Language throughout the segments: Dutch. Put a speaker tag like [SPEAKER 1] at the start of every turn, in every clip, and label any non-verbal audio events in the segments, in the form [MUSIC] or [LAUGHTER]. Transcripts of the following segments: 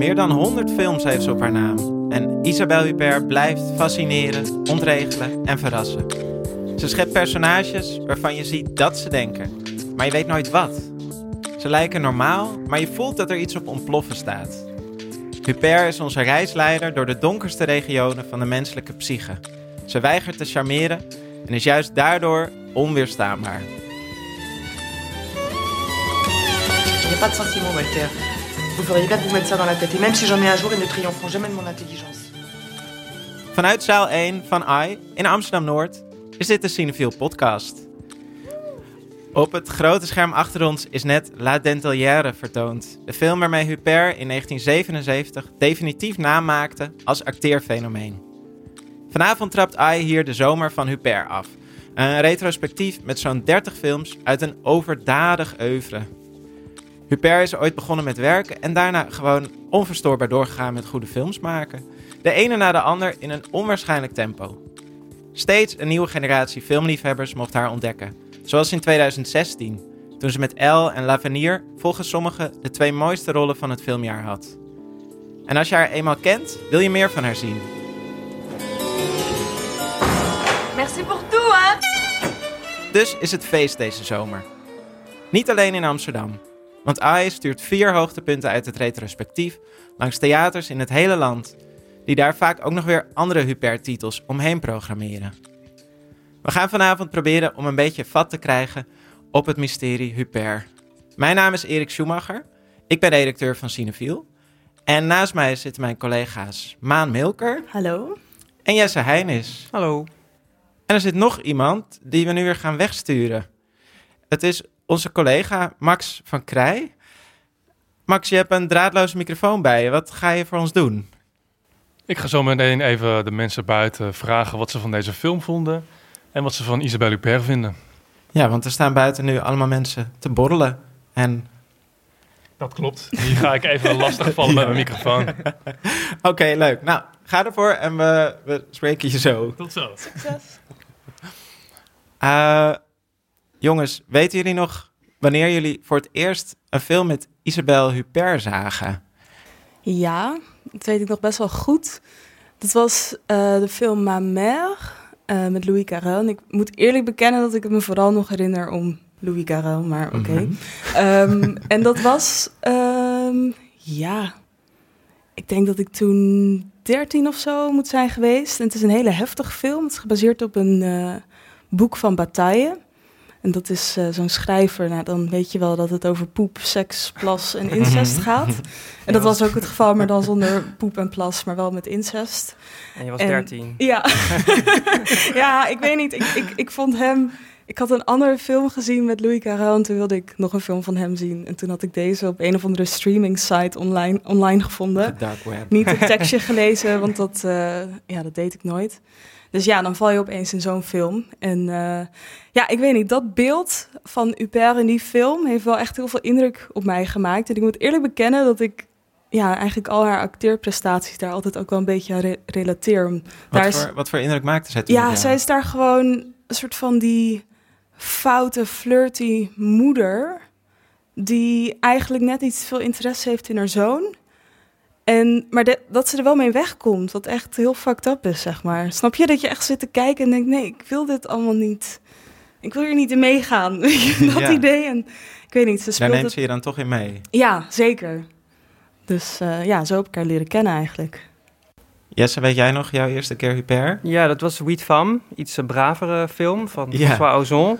[SPEAKER 1] Meer dan 100 films heeft ze op haar naam. En Isabelle Huppert blijft fascineren, ontregelen en verrassen. Ze schept personages waarvan je ziet dat ze denken, maar je weet nooit wat. Ze lijken normaal, maar je voelt dat er iets op ontploffen staat. Huppert is onze reisleider door de donkerste regionen van de menselijke psyche. Ze weigert te charmeren en is juist daardoor onweerstaanbaar.
[SPEAKER 2] N'y a pas sentiment, Walter. Vous feriez bien de vous mettre ça dans la tête. Et j'en jour, ils ne triompheront jamais de mon intelligence.
[SPEAKER 1] Vanuit zaal 1 van AI in Amsterdam-Noord is dit de Cinefiel podcast. Op het grote scherm achter ons is net La Dentelière vertoond. De film waarmee Huppert in 1977 definitief naam maakte als acteerfenomeen. Vanavond trapt AI hier de zomer van Huppert af. Een retrospectief met zo'n 30 films uit een overdadig oeuvre. Huppert is ooit begonnen met werken en daarna gewoon onverstoorbaar doorgegaan met goede films maken. De ene na de ander in een onwaarschijnlijk tempo. Steeds een nieuwe generatie filmliefhebbers mocht haar ontdekken. Zoals in 2016, toen ze met Elle en L'Avenir volgens sommigen de twee mooiste rollen van het filmjaar had. En als je haar eenmaal kent, wil je meer van haar zien.
[SPEAKER 3] Merci pour tout, hein
[SPEAKER 1] Dus is het feest deze zomer. Niet alleen in Amsterdam. Want AI stuurt vier hoogtepunten uit het retrospectief langs theaters in het hele land, die daar vaak ook nog weer andere Huppert-titels omheen programmeren. We gaan vanavond proberen om een beetje vat te krijgen op het mysterie Huppert. Mijn naam is Erik Schumacher, ik ben redacteur van Cinefiel. En naast mij zitten mijn collega's Maan Milker
[SPEAKER 4] Hallo.
[SPEAKER 1] en Jesse Heinis.
[SPEAKER 5] Hallo.
[SPEAKER 1] En er zit nog iemand die we nu weer gaan wegsturen. Het is onze collega Max van Krij. Max, je hebt een draadloze microfoon bij je. Wat ga je voor ons doen?
[SPEAKER 5] Ik ga zo meteen even de mensen buiten vragen wat ze van deze film vonden en wat ze van Isabelle Huppert vinden.
[SPEAKER 1] Ja, want er staan buiten nu allemaal mensen te borrelen. En
[SPEAKER 5] Dat klopt. Hier ga ik even lastig vallen met mijn microfoon. [LAUGHS]
[SPEAKER 1] oké, leuk. Nou, ga ervoor en we, we spreken je zo.
[SPEAKER 5] Tot zo.
[SPEAKER 1] Eh, jongens, weten jullie nog wanneer jullie voor het eerst een film met Isabelle Huppert zagen?
[SPEAKER 4] Ja, dat weet ik nog best wel goed. Dat was eh, de film Ma Mère eh, met Louis Carrel. En ik moet eerlijk bekennen dat ik het me vooral nog herinner om Louis Carrel, maar oké.
[SPEAKER 1] Mhm.
[SPEAKER 4] Ehm, en dat was, ehm, ja, ik denk dat ik toen 13 of zo moet zijn geweest. En het is een hele heftige film. Het is gebaseerd op een eh, boek van Bataille. En dat is eh, zo'n schrijver. Nou, dan weet je wel dat het over poep, seks, plas en incest gaat. [LAUGHS] En dat was ook het geval, maar dan zonder poep en plas, maar wel met incest.
[SPEAKER 6] En je was
[SPEAKER 4] En-
[SPEAKER 6] 13.
[SPEAKER 4] Ja, [LAUGHS] ja ik weet niet. Ik, ik, ik vond hem. Ik had een andere film gezien met Louis Carrel en toen wilde ik nog een film van hem zien. En toen had ik deze op een of andere streaming site online, online gevonden.
[SPEAKER 1] De dark web.
[SPEAKER 4] Niet het [LAUGHS] tekstje gelezen, want dat, eh, ja, dat deed ik nooit. Dus ja, dan val je opeens in zo'n film. En eh, ja, ik weet niet, dat beeld van Huppert in die film heeft wel echt heel veel indruk op mij gemaakt. En ik moet eerlijk bekennen dat ik ja, eigenlijk al haar acteerprestaties daar altijd ook wel een beetje aan re- relateer. Daar
[SPEAKER 1] Wat
[SPEAKER 4] is-
[SPEAKER 1] voor, wat voor indruk maakte zij toen?
[SPEAKER 4] ja, zij is daar gewoon een soort van die foute, flirty moeder. Die eigenlijk net niet veel interesse heeft in haar zoon. En, maar de- dat ze er wel mee wegkomt, wat echt heel fucked up is, zeg maar. Snap je dat je echt zit te kijken en denkt: nee, ik wil dit allemaal niet. Ik wil hier niet in meegaan. [LAUGHS] Dat
[SPEAKER 1] Ja.
[SPEAKER 4] idee. En ik weet niet, ze
[SPEAKER 1] Daar
[SPEAKER 4] speelt
[SPEAKER 1] neemt
[SPEAKER 4] het.
[SPEAKER 1] ze je dan toch in mee.
[SPEAKER 4] Ja, zeker. Dus eh, ja, zo heb ik haar leren kennen eigenlijk.
[SPEAKER 1] Jesse, weet jij nog jouw eerste keer Huppert?
[SPEAKER 6] Ja, dat was Huit Femme, iets eh, bravere film van
[SPEAKER 1] Ja.
[SPEAKER 6] François Ozon.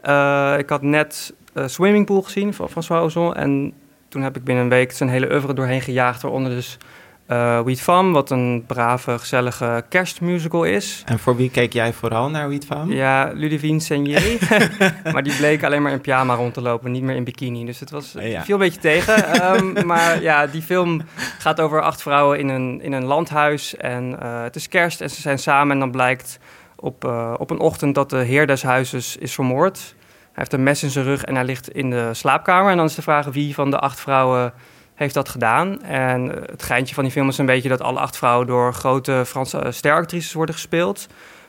[SPEAKER 6] Eh, ik had net eh, Swimming Pool gezien van François Ozon. En toen heb ik binnen een week zijn hele oeuvre doorheen gejaagd. Waaronder dus Huit Femme, wat een brave, gezellige kerstmusical is.
[SPEAKER 1] En voor wie keek jij vooral naar Wiet van?
[SPEAKER 6] Ja, Ludivine Senier. [LAUGHS] maar die bleek alleen maar in pyjama rond te lopen, niet meer in bikini. Dus het was,
[SPEAKER 1] ja.
[SPEAKER 6] viel een beetje tegen. Ehm, [LAUGHS] maar ja, die film gaat over acht vrouwen in een, in een landhuis. En eh, het is kerst en ze zijn samen. En dan blijkt op, eh, op een ochtend dat de heer des huizes is vermoord. Hij heeft een mes in zijn rug en hij ligt in de slaapkamer. En dan is de vraag wie van de acht vrouwen heeft dat gedaan. En eh, het geintje van die film is een beetje dat alle acht vrouwen door grote Franse eh, steractrices worden gespeeld.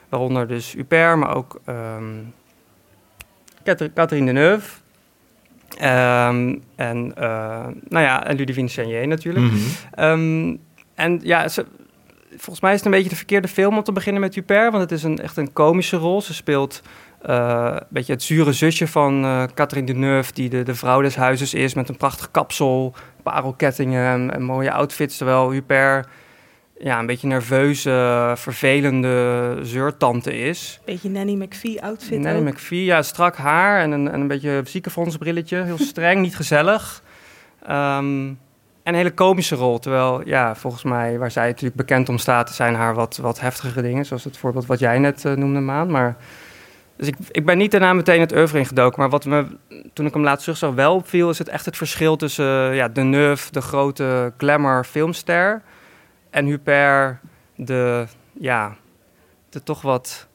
[SPEAKER 6] Waaronder dus Huppert, maar ook ehm Cather- Catherine Deneuve. Ehm, en, eh, nou ja, en Ludivine Chenier natuurlijk.
[SPEAKER 1] Mhm.
[SPEAKER 6] Ehm, en ja, ze, volgens mij is het een beetje de verkeerde film om te beginnen met Huper. Want het is een, echt een komische rol. Ze speelt eh, een beetje het zure zusje van eh Catherine Deneuve... die de, de vrouw des huizes is met een prachtig kapsel... parelkettingen en, en mooie outfits. Terwijl Huper ja, een beetje nerveuze, vervelende zeurtante is.
[SPEAKER 4] Beetje Nanny McPhee outfit
[SPEAKER 6] Nanny
[SPEAKER 4] ook.
[SPEAKER 6] McPhee, ja, strak haar en een, en een beetje ziekenfondsbrilletje. Heel [LAUGHS] streng, niet gezellig. Ehm, en een hele komische rol. Terwijl, ja, volgens mij, waar zij natuurlijk bekend om staat, zijn haar wat, wat heftigere dingen. Zoals het voorbeeld wat jij net eh, noemde, Maan. Maar, dus ik, ik ben niet daarna meteen het oeuvre ingedoken. Maar wat me, toen ik hem laatst terugzag, wel opviel, is het echt het verschil tussen uh, ja, Deneuve, de grote glamour filmster, en Huppert, de, ja, de toch wat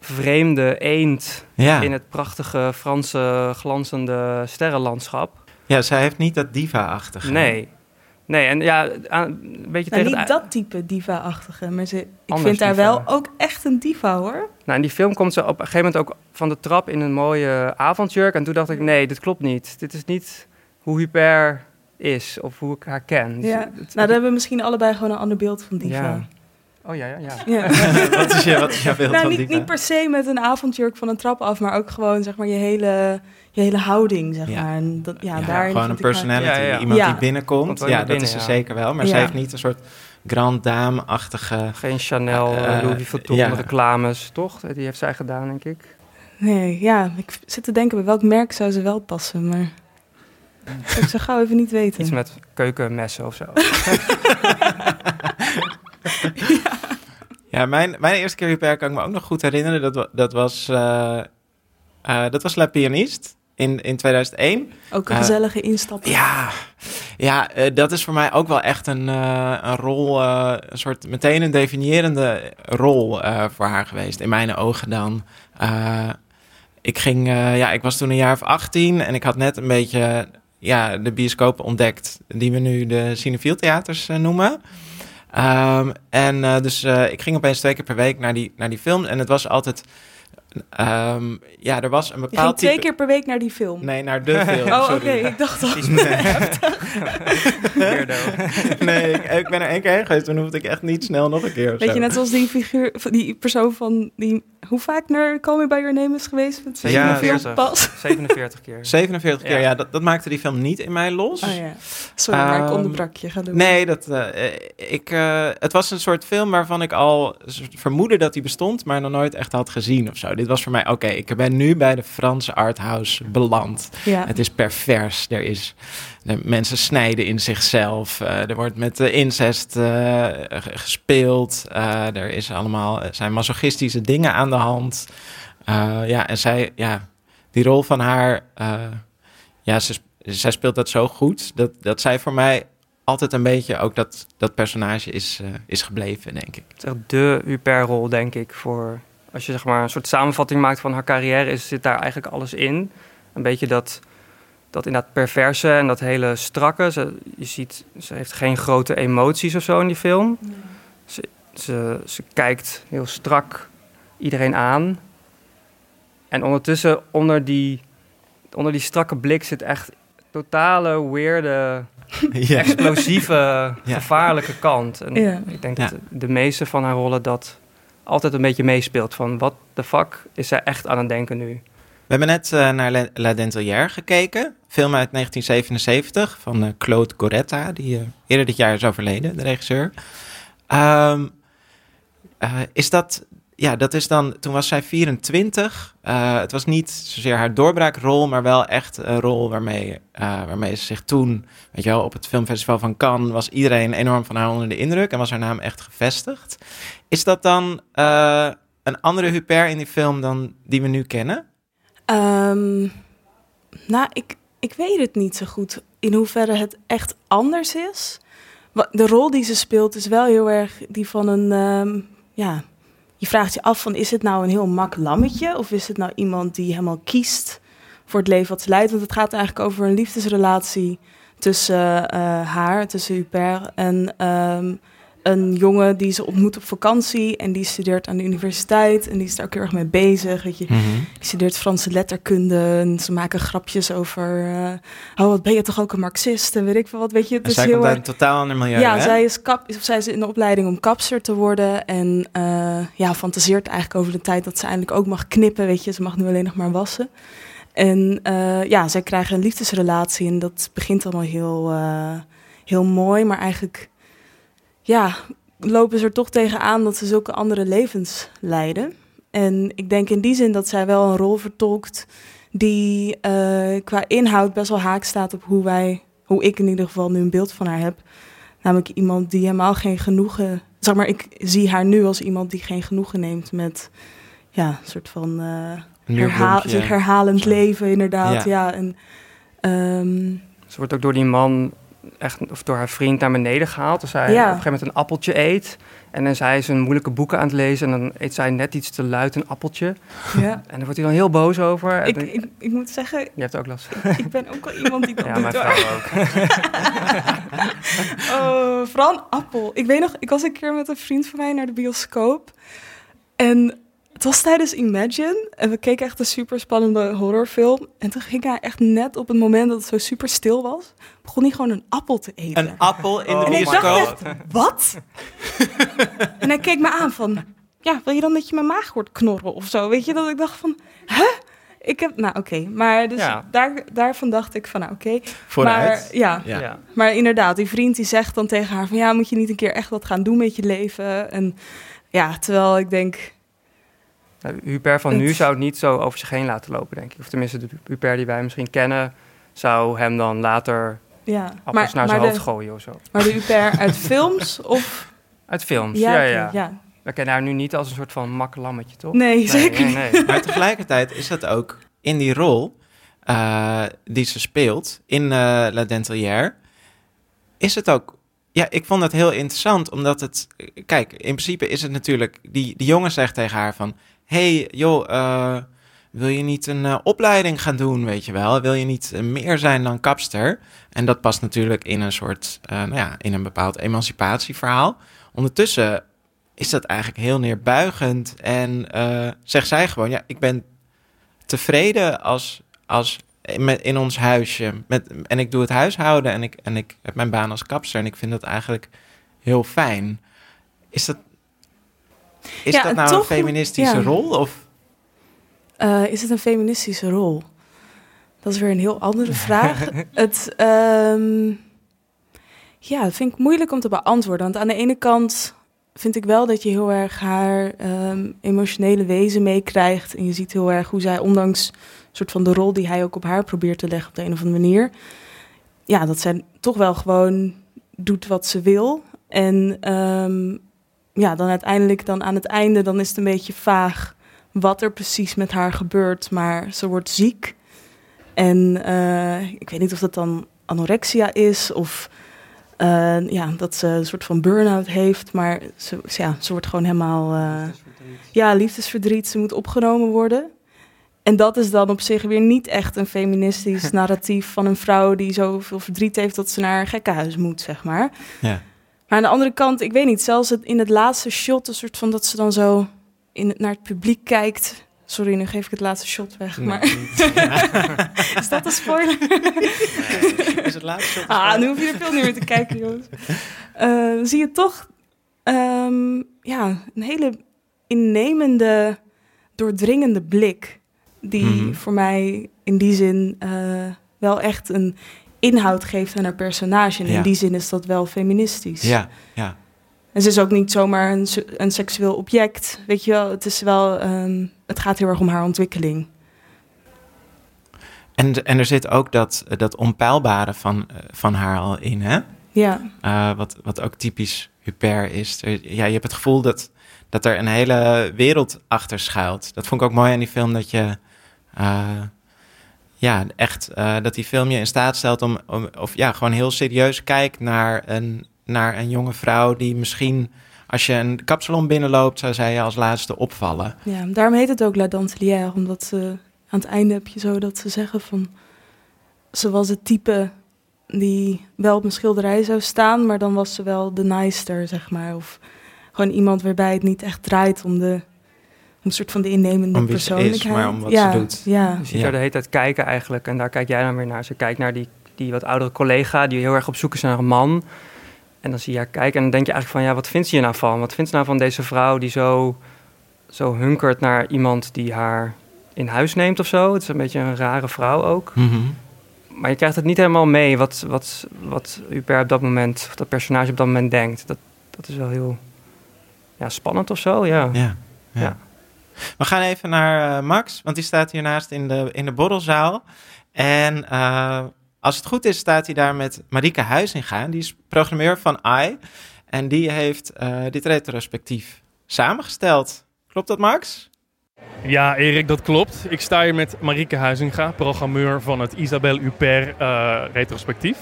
[SPEAKER 6] vreemde eend
[SPEAKER 1] Ja.
[SPEAKER 6] in het prachtige Franse glanzende sterrenlandschap.
[SPEAKER 1] ja, zij heeft niet dat diva-achtige.
[SPEAKER 6] Nee. Nee, en ja, een beetje
[SPEAKER 4] Nou,
[SPEAKER 6] tegen
[SPEAKER 4] niet dat type diva-achtige, maar ze, ik
[SPEAKER 6] Anders
[SPEAKER 4] vind haar wel ook echt een diva hoor.
[SPEAKER 6] Nou, in die film komt ze op een gegeven moment ook van de trap in een mooie avondjurk. En toen dacht ik, nee, dit klopt niet. Dit is niet hoe Huper is of hoe ik haar ken.
[SPEAKER 4] Ja.
[SPEAKER 6] Het- het-
[SPEAKER 4] Nou, dan hebben we misschien allebei gewoon een ander beeld van diva.
[SPEAKER 6] Ja. Oh ja, ja, ja.
[SPEAKER 4] Ja. [LAUGHS]
[SPEAKER 1] wat, is je, wat is jouw beeld
[SPEAKER 4] nou,
[SPEAKER 1] van
[SPEAKER 4] niet, niet per se met een avondjurk van een trap af, maar ook gewoon zeg maar je hele, je hele houding, zeg
[SPEAKER 1] Ja.
[SPEAKER 4] maar. En dat, ja,
[SPEAKER 1] Ja, gewoon een personality.
[SPEAKER 6] Ja, ja.
[SPEAKER 1] Iemand
[SPEAKER 4] Ja.
[SPEAKER 1] die binnenkomt. Ja, dat
[SPEAKER 6] binnen,
[SPEAKER 1] is ze
[SPEAKER 6] ja.
[SPEAKER 1] zeker wel. Maar
[SPEAKER 4] Ja.
[SPEAKER 1] ze heeft niet een soort grand dame-achtige...
[SPEAKER 6] Geen Chanel,
[SPEAKER 1] Eh,
[SPEAKER 6] eh, Louis Vuitton
[SPEAKER 1] ja.
[SPEAKER 6] reclames, toch? Die heeft zij gedaan, denk ik.
[SPEAKER 4] Nee, ja, ik zit te denken bij welk merk zou ze wel passen, maar [LAUGHS] dat zou ik zo gauw even niet weten.
[SPEAKER 6] Iets met keukenmessen of zo. [LAUGHS]
[SPEAKER 1] Ja, mijn, mijn eerste keer Huppert kan ik me ook nog goed herinneren. Dat, dat, was, eh, eh, dat was La Pianiste in, in 2001.
[SPEAKER 4] Ook een
[SPEAKER 1] Eh,
[SPEAKER 4] gezellige instappen.
[SPEAKER 1] Ja, ja dat is voor mij ook wel echt een, een rol, een soort meteen een definiërende rol voor haar geweest. In mijn ogen dan. Ik, ging, ja, ik was toen een jaar of 18 en ik had net een beetje ja, de bioscopen ontdekt, die we nu de Cinefield theaters noemen. Ehm, en eh, dus eh, ik ging opeens twee keer per week naar die, naar die film. En het was altijd. Ehm, ja, er was een
[SPEAKER 4] Je ging
[SPEAKER 1] bepaald
[SPEAKER 4] twee
[SPEAKER 1] type.
[SPEAKER 4] keer per week naar die film.
[SPEAKER 1] Nee, naar de film. [LAUGHS]
[SPEAKER 4] oh, oké, ik dacht al.
[SPEAKER 6] Weirdo. [LAUGHS]
[SPEAKER 1] Nee, ik, ik ben er één keer heen geweest. Toen hoefde ik echt niet snel nog een keer.
[SPEAKER 4] Weet
[SPEAKER 1] zo.
[SPEAKER 4] je, net zoals die figuur, van die persoon van die, hoe vaak naar Call Me By Your Name is geweest? Met
[SPEAKER 1] Ja.
[SPEAKER 6] 47.
[SPEAKER 4] Pas.
[SPEAKER 6] 47 keer.
[SPEAKER 1] 47 keer,
[SPEAKER 6] Ja.
[SPEAKER 1] ja, dat, dat maakte die film niet in mij los.
[SPEAKER 4] Oh ja, sorry, maar ik
[SPEAKER 1] Ehm,
[SPEAKER 4] onderbrak je. Ga doen.
[SPEAKER 1] Nee, dat, eh, ik, eh, het was een soort film waarvan ik al vermoedde dat hij bestond, maar nog nooit echt had gezien of zo. Dit was voor mij, oké, ik ben nu bij de Franse arthouse beland.
[SPEAKER 4] Ja.
[SPEAKER 1] Het is pervers. Er is, de mensen snijden in zichzelf. eh, er wordt met incest eh, gespeeld. eh, er is allemaal, er zijn masochistische dingen aan de hand. Eh, ja, en zij, ja, die rol van haar, eh, ja, ze, zij speelt dat zo goed dat, dat zij voor mij altijd een beetje ook dat, dat personage is, is gebleven, denk ik.
[SPEAKER 6] De Huper-rol, denk ik, voor... Als je zeg maar een soort samenvatting maakt van haar carrière, is, zit daar eigenlijk alles in. Een beetje dat, dat inderdaad perverse en dat hele strakke. Ze, je ziet, ze heeft geen grote emoties of zo in die film. Ze, ze, ze kijkt heel strak iedereen aan. En ondertussen, onder die, onder die strakke blik zit echt totale weirde, [LAUGHS]
[SPEAKER 1] ja.
[SPEAKER 6] explosieve, gevaarlijke kant. En
[SPEAKER 4] Ja.
[SPEAKER 6] ik denk
[SPEAKER 1] Ja.
[SPEAKER 6] dat de meeste van haar rollen dat altijd een beetje meespeelt. Van wat de fuck is zij echt aan het denken nu?
[SPEAKER 1] We hebben net eh, naar La, gekeken. Film uit 1977 van eh, Claude Goretta, die eh, eerder dit jaar is overleden, de regisseur. Ehm, eh, is dat, ja, dat is dan, toen was zij 24. Eh, het was niet zozeer haar doorbraakrol, maar wel echt een rol waarmee, eh, waarmee ze zich toen, weet je wel, op het filmfestival van Cannes was iedereen enorm van haar onder de indruk en was haar naam echt gevestigd. Is dat dan eh, een andere Huper in die film dan die we nu kennen?
[SPEAKER 4] Ehm, nou, ik, ik weet het niet zo goed in hoeverre het echt anders is. De rol die ze speelt is wel heel erg die van een... ehm, ja, je vraagt je af van is het nou een heel mak lammetje... of is het nou iemand die helemaal kiest voor het leven wat ze leidt? Want het gaat eigenlijk over een liefdesrelatie tussen eh, haar, tussen Hubert en, ehm, een jongen die ze ontmoet op vakantie en die studeert aan de universiteit en die is daar ook heel erg mee bezig. Weet je.
[SPEAKER 1] Mhm.
[SPEAKER 4] Die studeert Franse letterkunde en ze maken grapjes over, eh, oh wat ben je toch ook een marxist en weet ik veel wat, weet je. Het
[SPEAKER 1] En
[SPEAKER 4] is
[SPEAKER 1] zij
[SPEAKER 4] heel
[SPEAKER 1] komt uit een totaal ander milieu,
[SPEAKER 4] ja,
[SPEAKER 1] hè?
[SPEAKER 4] zij is, kap, of zij is in de opleiding om kapster te worden. En eh, ja, fantaseert eigenlijk over de tijd dat ze eindelijk ook mag knippen. Weet je, ze mag nu alleen nog maar wassen. En eh, ja, zij krijgen een liefdesrelatie. En dat begint allemaal heel, heel mooi. Maar eigenlijk, ja, lopen ze er toch tegenaan dat ze zulke andere levens leiden. En ik denk in die zin dat zij wel een rol vertolkt die eh, qua inhoud best wel haak staat op hoe wij, hoe ik in ieder geval nu een beeld van haar heb. Namelijk iemand die helemaal geen genoegen. Zeg maar, ik zie haar nu als iemand die geen genoegen neemt met ja, een soort van eh,
[SPEAKER 1] Een
[SPEAKER 4] herhaal, zich herhalend leven, inderdaad.
[SPEAKER 1] Ja.
[SPEAKER 4] Ja, en ehm,
[SPEAKER 6] Ze wordt ook door die man, echt, of door haar vriend, naar beneden gehaald. Dus
[SPEAKER 4] Ja.
[SPEAKER 6] op een gegeven moment een appeltje eet. En dan is hij zijn moeilijke boeken aan het lezen. En dan eet zij net iets te luid een appeltje.
[SPEAKER 4] ja.
[SPEAKER 6] En daar wordt hij dan heel boos over.
[SPEAKER 4] Ik, ik, ik moet zeggen,
[SPEAKER 6] Je hebt ook last.
[SPEAKER 4] ik ben ook wel iemand die [LAUGHS] dat
[SPEAKER 6] Ja,
[SPEAKER 4] doet.
[SPEAKER 6] mijn vrouw ook. [LAUGHS]
[SPEAKER 4] Oh, vooral een appel. Ik weet nog, ik was een keer met een vriend van mij naar de bioscoop. En het was tijdens Imagine. En we keken echt een super spannende horrorfilm. En toen ging hij echt net op het moment dat het zo super stil was, begon hij gewoon een appel te eten.
[SPEAKER 1] Een appel in de
[SPEAKER 6] Oh
[SPEAKER 1] bioscoop.
[SPEAKER 4] wat? [LAUGHS] en hij keek me aan van, ja, wil je dan dat je mijn maag hoort knorren of zo? Weet je, dat ik dacht van, hè? Ik heb, nou oké, maar dus
[SPEAKER 6] Ja.
[SPEAKER 4] daar, daarvan dacht ik van, nou oké.
[SPEAKER 1] Vooruit.
[SPEAKER 4] Maar ja,
[SPEAKER 1] Ja.
[SPEAKER 6] Ja.
[SPEAKER 4] maar inderdaad, die vriend die zegt dan tegen haar van... ja, moet je niet een keer echt wat gaan doen met je leven? En ja, terwijl ik denk...
[SPEAKER 6] Nou, Hubert van nu zou het niet zo over zich heen laten lopen, denk ik. Of tenminste, de Hubert die wij misschien kennen... zou hem dan later
[SPEAKER 4] Ja,
[SPEAKER 6] appels
[SPEAKER 4] maar,
[SPEAKER 6] naar zijn hoofd
[SPEAKER 4] de,
[SPEAKER 6] gooien of zo.
[SPEAKER 4] maar de Uper uit [LAUGHS] films of...
[SPEAKER 6] Uit films, ja, ja. ja.
[SPEAKER 4] ja.
[SPEAKER 6] We kennen haar nu niet als een soort van makkelammetje, toch?
[SPEAKER 4] Nee, zeker
[SPEAKER 6] nee,
[SPEAKER 4] niet.
[SPEAKER 6] nee.
[SPEAKER 1] Maar tegelijkertijd is dat ook in die rol eh, die ze speelt in eh, La Dentelière, is het ook. Ja, ik vond het heel interessant, omdat het. Kijk, in principe is het natuurlijk. Die, die jongen zegt tegen haar van. Hey, joh, eh, wil je niet een eh, opleiding gaan doen, weet je wel? Wil je niet eh, meer zijn dan kapster? En dat past natuurlijk in een soort. nou ja, in een bepaald emancipatieverhaal. Ondertussen is dat eigenlijk heel neerbuigend. En zegt zij gewoon, ja, ik ben tevreden als, als in ons huisje. Met, en ik doe het huishouden en ik, en ik heb mijn baan als kapster. En ik vind dat eigenlijk heel fijn. Is dat, is
[SPEAKER 4] Ja,
[SPEAKER 1] dat nou
[SPEAKER 4] toch-
[SPEAKER 1] een feministische
[SPEAKER 4] ja.
[SPEAKER 1] rol? Of?
[SPEAKER 4] Eh, is het een feministische rol? Dat is weer een heel andere vraag. [LAUGHS] het, ehm, ja, dat vind ik moeilijk om te beantwoorden. Want aan de ene kant vind ik wel dat je heel erg haar ehm, emotionele wezen meekrijgt. En je ziet heel erg hoe zij, ondanks soort van de rol die hij ook op haar probeert te leggen op de een of andere manier. Ja, dat zij toch wel gewoon doet wat ze wil. En ehm, ja, dan uiteindelijk dan aan het einde, dan is het een beetje vaag wat er precies met haar gebeurt. Maar ze wordt ziek. En eh, ik weet niet of dat dan anorexia is of eh, ja, dat ze een soort van burn-out heeft. Maar ze, ja, ze wordt gewoon helemaal... eh, ja, liefdesverdriet. Ze moet opgenomen worden. En dat is dan op zich weer niet echt een feministisch [LAUGHS] narratief van een vrouw die zoveel verdriet heeft dat ze naar een gekkenhuis moet, zeg maar.
[SPEAKER 1] Ja.
[SPEAKER 4] Maar aan de andere kant, ik weet niet, zelfs het, in het laatste shot, een soort van dat ze dan zo in het, naar het publiek kijkt. Sorry, nu geef ik het laatste shot weg. Maar [LAUGHS] is dat een spoiler?
[SPEAKER 1] Is het laatste?
[SPEAKER 4] ah, nu hoef je er veel niet meer te kijken, jongens. Eh, zie je toch ehm, ja, een hele innemende, doordringende blik. Die
[SPEAKER 1] Mhm.
[SPEAKER 4] voor mij in die zin eh, wel echt een inhoud geeft aan haar personage. En
[SPEAKER 1] Ja.
[SPEAKER 4] in die zin is dat wel feministisch.
[SPEAKER 1] Ja, ja.
[SPEAKER 4] En ze is ook niet zomaar een, een seksueel object. Weet je wel, het is wel. ehm, het gaat heel erg om haar ontwikkeling.
[SPEAKER 1] En, en er zit ook dat, dat onpeilbare van, eh, van haar al in, hè?
[SPEAKER 4] Ja,
[SPEAKER 1] Eh, wat, wat ook typisch Hubert is. Er- ja, je hebt het gevoel dat, dat er een hele wereld achter schuilt. Dat vond ik ook mooi aan die film, dat je... eh, ja, echt, eh, dat die film je in staat stelt om, om... Of ja, gewoon heel serieus kijkt naar een, naar een jonge vrouw... die misschien, als je een kapsalon binnenloopt... zou zij je als laatste opvallen.
[SPEAKER 4] ja, daarom heet het ook La Dentelière. Omdat ze aan het einde heb je zo dat ze zeggen van. Ze was het type die wel op een schilderij zou staan, maar dan was ze wel de nicer, zeg maar. Of gewoon iemand waarbij het niet echt draait om de een soort van de innemende
[SPEAKER 1] is,
[SPEAKER 4] persoonlijkheid.
[SPEAKER 1] maar om wat
[SPEAKER 4] ja,
[SPEAKER 1] ze doet.
[SPEAKER 4] Ja,
[SPEAKER 6] Je ziet
[SPEAKER 1] Ja.
[SPEAKER 6] haar de hele tijd kijken eigenlijk. En daar kijk jij dan weer naar. Ze kijkt naar die, die wat oudere collega die heel erg op zoek is naar een man. En dan zie je haar kijken en dan denk je eigenlijk van... ja, wat vindt ze hier nou van? Wat vindt ze nou van deze vrouw die zo, zo hunkert naar iemand die haar in huis neemt of zo? Het is een beetje een rare vrouw ook.
[SPEAKER 1] Mhm.
[SPEAKER 6] Maar je krijgt het niet helemaal mee wat, wat, wat Hubert op dat moment... of dat personage op dat moment denkt. Dat, dat is wel heel ja, spannend of zo, ja.
[SPEAKER 1] Ja, ja.
[SPEAKER 6] Ja.
[SPEAKER 1] We gaan even naar eh, Max, want die staat hiernaast in de, in de borrelzaal. En eh, als het goed is, staat hij daar met Marike Huizinga. Die is programmeur van AI. En die heeft eh, dit retrospectief samengesteld. Klopt dat, Max?
[SPEAKER 5] Ja, Erik, dat klopt. Ik sta hier met Marieke Huizinga, programmeur van het Isabelle Huppert eh, retrospectief.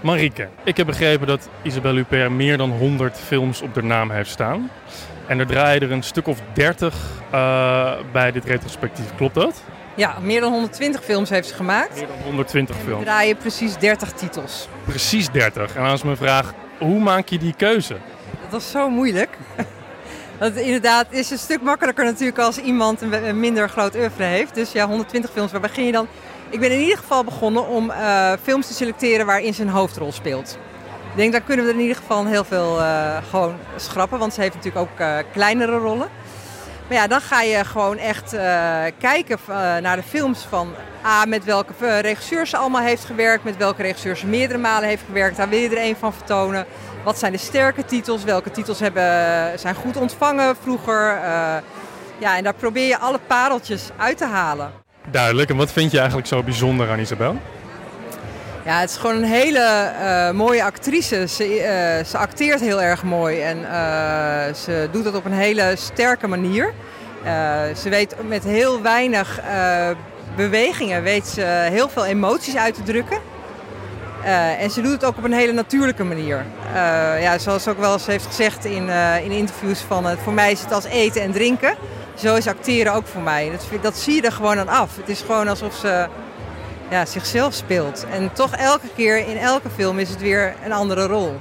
[SPEAKER 5] Marieke, ik heb begrepen dat Isabelle Huppert meer dan 100 films op de naam heeft staan. En er draaien er een stuk of 30 eh, bij dit retrospectief. Klopt dat?
[SPEAKER 7] Ja, meer dan 120 films heeft ze gemaakt.
[SPEAKER 5] Meer dan 120
[SPEAKER 7] We
[SPEAKER 5] films.
[SPEAKER 7] draaien precies 30 titels.
[SPEAKER 5] Precies 30. En als mijn vraag, hoe maak je die keuze?
[SPEAKER 7] Dat was zo moeilijk. [LAUGHS] Dat inderdaad is een stuk makkelijker natuurlijk als iemand een, minder groot oeuvre heeft. Dus ja, 120 films, waar begin je dan? Ik ben in ieder geval begonnen om eh, films te selecteren waarin ze een hoofdrol speelt. Ik denk, dan kunnen we er in ieder geval heel veel eh, gewoon schrappen, want ze heeft natuurlijk ook eh, kleinere rollen. Maar ja, dan ga je gewoon echt eh, kijken naar de films van A, met welke regisseurs ze allemaal heeft gewerkt, met welke regisseurs ze meerdere malen heeft gewerkt. Daar wil je er een van vertonen. Wat zijn de sterke titels? Welke titels hebben, zijn goed ontvangen vroeger? Ja, en daar probeer je alle pareltjes uit te halen.
[SPEAKER 5] Duidelijk. En wat vind je eigenlijk zo bijzonder aan Isabel?
[SPEAKER 7] Ja, het is gewoon een hele eh, mooie actrice. Ze, eh, ze acteert heel erg mooi en eh, ze doet dat op een hele sterke manier. Ze weet met heel weinig bewegingen weet ze heel veel emoties uit te drukken. En ze doet het ook op een hele natuurlijke manier. Ja, zoals ze ook wel eens heeft gezegd in, in interviews van het, voor mij is het als eten en drinken. Zo is acteren ook voor mij. Dat, dat zie je er gewoon aan af. Het is gewoon alsof ze ja, zichzelf speelt. En toch elke keer in elke film is het weer een andere rol.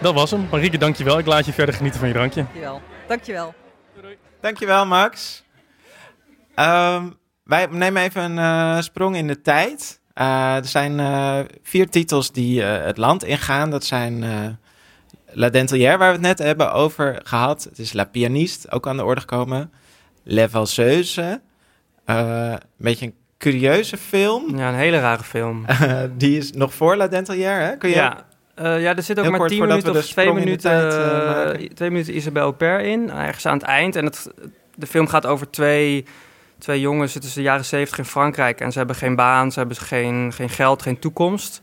[SPEAKER 5] Dat was hem. Marieke, dankjewel. Ik laat je verder genieten van je drankje.
[SPEAKER 7] Dankjewel. Dankjewel.
[SPEAKER 1] Dankjewel, Max. Ehm, wij nemen even een eh, sprong in de tijd. Eh, er zijn eh, vier titels die eh, het land ingaan. Dat zijn eh, La Dentelière, waar we het net hebben over gehad. Het is La Pianiste, ook aan de orde gekomen. Les Valseuses. Eh, een beetje een curieuze film.
[SPEAKER 6] Ja, een hele rare film. [LAUGHS]
[SPEAKER 1] Die is nog voor La Dentelière, hè? Kun je
[SPEAKER 6] Ja, eh, ja, er zit ook
[SPEAKER 1] Heel
[SPEAKER 6] maar
[SPEAKER 1] kort
[SPEAKER 6] 10
[SPEAKER 1] voordat
[SPEAKER 6] minuten of
[SPEAKER 1] de
[SPEAKER 6] 2
[SPEAKER 1] sprong in de
[SPEAKER 6] minuten,
[SPEAKER 1] tijd, eh,
[SPEAKER 6] eh, twee minuten Isabel Per in, ergens aan het eind. En het, de film gaat over twee, twee jongens, het is de jaren 70 in Frankrijk. En ze hebben geen baan, ze hebben geen, geen geld, geen toekomst.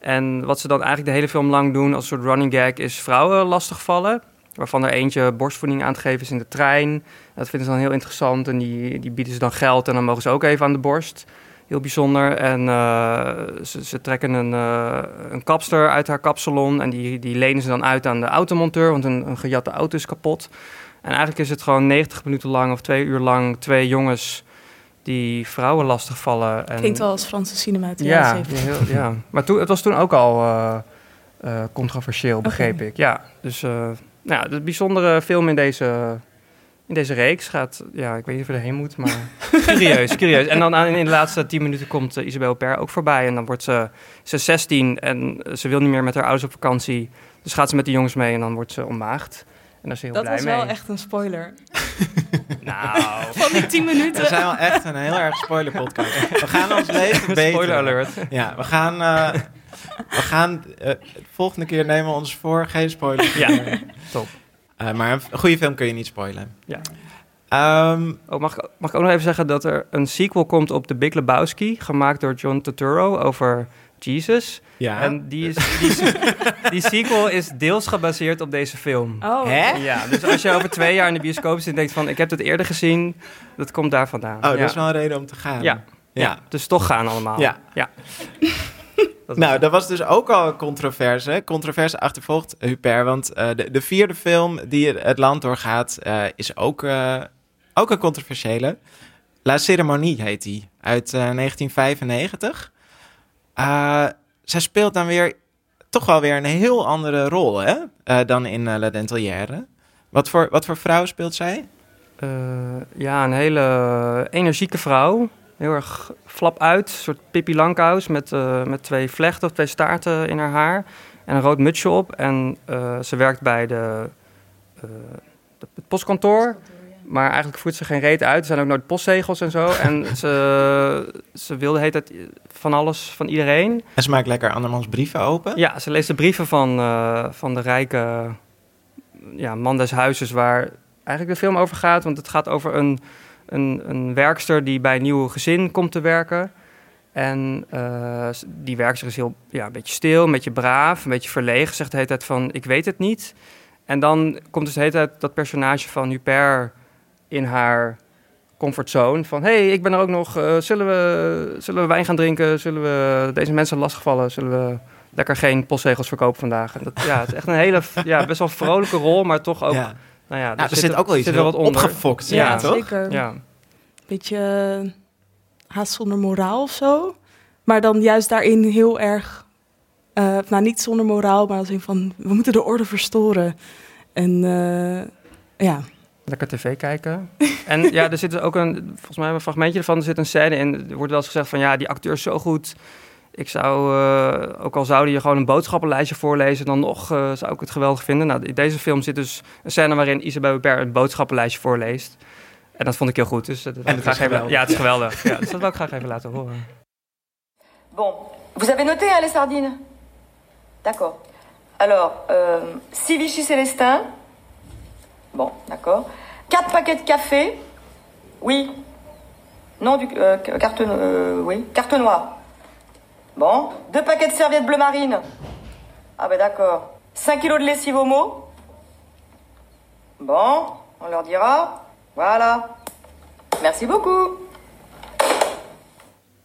[SPEAKER 6] En wat ze dan eigenlijk de hele film lang doen als een soort running gag is vrouwen lastigvallen. Waarvan er eentje borstvoeding aan te geven is in de trein. Dat vinden ze dan heel interessant en die, die bieden ze dan geld en dan mogen ze ook even aan de borst. Heel bijzonder. En eh, ze, ze trekken een, eh, een kapster uit haar kapsalon. En die, die lenen ze dan uit aan de automonteur. Want een, een gejatte auto is kapot. En eigenlijk is het gewoon 90 minuten lang of twee uur lang twee jongens die vrouwen lastigvallen. En,
[SPEAKER 4] klinkt wel als Franse cinema uit de
[SPEAKER 6] ja,
[SPEAKER 4] 70.
[SPEAKER 6] heel, ja, maar toen, het was toen ook al eh, controversieel, begreep ik. Ja, dus eh, nou, ja, de bijzondere film in deze, in deze reeks gaat... Ja, ik weet niet of je erheen moet, maar [LAUGHS] curieus, curieus. En dan aan- in de laatste tien minuten komt uh, Isabel Per ook voorbij. En dan wordt ze, ze is 16 en ze wil niet meer met haar ouders op vakantie. Dus gaat ze met de jongens mee en dan wordt ze ontmaagd. En daar is ze heel
[SPEAKER 4] Dat
[SPEAKER 6] blij
[SPEAKER 4] was
[SPEAKER 6] mee.
[SPEAKER 4] wel echt een spoiler. [LAUGHS]
[SPEAKER 6] Nou,
[SPEAKER 4] Van die 10
[SPEAKER 1] We
[SPEAKER 4] minuten.
[SPEAKER 1] zijn wel echt een heel erg spoiler podcast. We gaan ons [LAUGHS] leven beteren.
[SPEAKER 6] spoiler alert.
[SPEAKER 1] Ja, we gaan, eh, we gaan eh, de volgende keer nemen we ons voor geen spoilers.
[SPEAKER 6] Ja,
[SPEAKER 1] meer.
[SPEAKER 6] top.
[SPEAKER 1] Eh, maar een goede film kun je niet spoilen.
[SPEAKER 6] Ja.
[SPEAKER 1] Ehm,
[SPEAKER 6] Oh, mag, ik- mag ik ook nog even zeggen dat er een sequel komt op The Big Lebowski, gemaakt door John Turturro over Jesus.
[SPEAKER 1] ja.
[SPEAKER 6] En die, is, die, is- [LAUGHS] die sequel is deels gebaseerd op deze film.
[SPEAKER 4] Oh,
[SPEAKER 1] Hè?
[SPEAKER 6] Ja, dus als je over twee jaar in de bioscoop zit en denkt van ik heb het eerder gezien, dat komt daar vandaan.
[SPEAKER 1] Oh,
[SPEAKER 6] ja.
[SPEAKER 1] dat is wel een reden om te gaan.
[SPEAKER 6] Ja.
[SPEAKER 1] Ja.
[SPEAKER 6] Ja, dus toch gaan allemaal.
[SPEAKER 1] Ja.
[SPEAKER 6] ja. Dat
[SPEAKER 1] Nou, dat was dus ook al een controverse. Controverse achtervolgt Huper, want eh, de, de vierde film die het- land doorgaat eh, is ook, eh, ook een controversiële. La Cérémonie heet die, uit eh, 1995. Eh, zij speelt dan weer toch wel weer een heel andere rol hè? Eh, dan in uh, La Dentelière. Wat voor, wat voor vrouw speelt zij?
[SPEAKER 6] Uh, ja, een hele energieke vrouw. Heel erg flap uit. Een soort Pippi Langkous met, uh, met twee vlechten of twee staarten in haar haar. En een rood mutsje op. En uh, ze werkt bij de, de, het postkantoor. Maar eigenlijk voert ze geen reet uit. Er zijn ook nooit postzegels en zo. [LAUGHS] en ze, ze wilde heet het van alles van iedereen.
[SPEAKER 1] En ze maakt lekker andermans brieven open?
[SPEAKER 6] Ja, ze leest de brieven van, van de rijke ja, man des huizes... waar eigenlijk de film over gaat. Want het gaat over een, een, een werkster die bij een nieuw gezin komt te werken... En uh, die werkster is heel, ja, een beetje stil, een beetje braaf, een beetje verlegen. Zegt de hele tijd van, ik weet het niet. En dan komt dus de hele tijd dat personage van Huper in haar comfortzone. Van, hey, ik ben er ook nog. Uh, zullen, we, zullen we wijn gaan drinken? Zullen we deze mensen lastigvallen? Zullen we lekker geen postzegels verkopen vandaag? En dat, ja, het is echt een hele, ja, best wel vrolijke rol, maar toch ook...
[SPEAKER 1] Ja.
[SPEAKER 6] Nou ja,
[SPEAKER 1] er, zit, ook wel iets
[SPEAKER 6] zit wel wat onder.
[SPEAKER 1] opgefokt.
[SPEAKER 4] Ja,
[SPEAKER 1] Ja, toch?
[SPEAKER 4] zeker.
[SPEAKER 6] Ja.
[SPEAKER 4] Beetje eh, haast zonder moraal of zo. Maar dan juist daarin heel erg... eh, nou, niet zonder moraal, maar als in van... We moeten de orde verstoren. En eh, ja,
[SPEAKER 6] Lekker tv kijken. [LAUGHS] en ja, er zit ook een, volgens mij een fragmentje ervan, er zit een scène in. Er wordt wel eens gezegd van ja, die acteur is zo goed. Ik zou, uh, ook al zouden je gewoon een boodschappenlijstje voorlezen, dan nog uh, zou ik het geweldig vinden. Nou, in deze film zit dus een scène waarin Isabelle Huppert een boodschappenlijstje voorleest. En dat vond ik heel goed. Dus dat, dat
[SPEAKER 1] en het
[SPEAKER 6] graag
[SPEAKER 1] is
[SPEAKER 6] even,
[SPEAKER 1] geweldig.
[SPEAKER 6] ja, het is geweldig. ja, dus dat wil ik graag even laten horen.
[SPEAKER 3] Bon, vous avez noté hein, les sardines D'accord. Alors, euh, 6 Vichy Célestin. Bon, d'accord. 4 paquets de café. Oui. Non, du euh, carte, euh, oui, carte noire. Bon. 2 paquets de serviettes bleu marine. Ah ben d'accord. 5 kilos de lessive homo. Bon, on leur dira. Voilà. Merci beaucoup.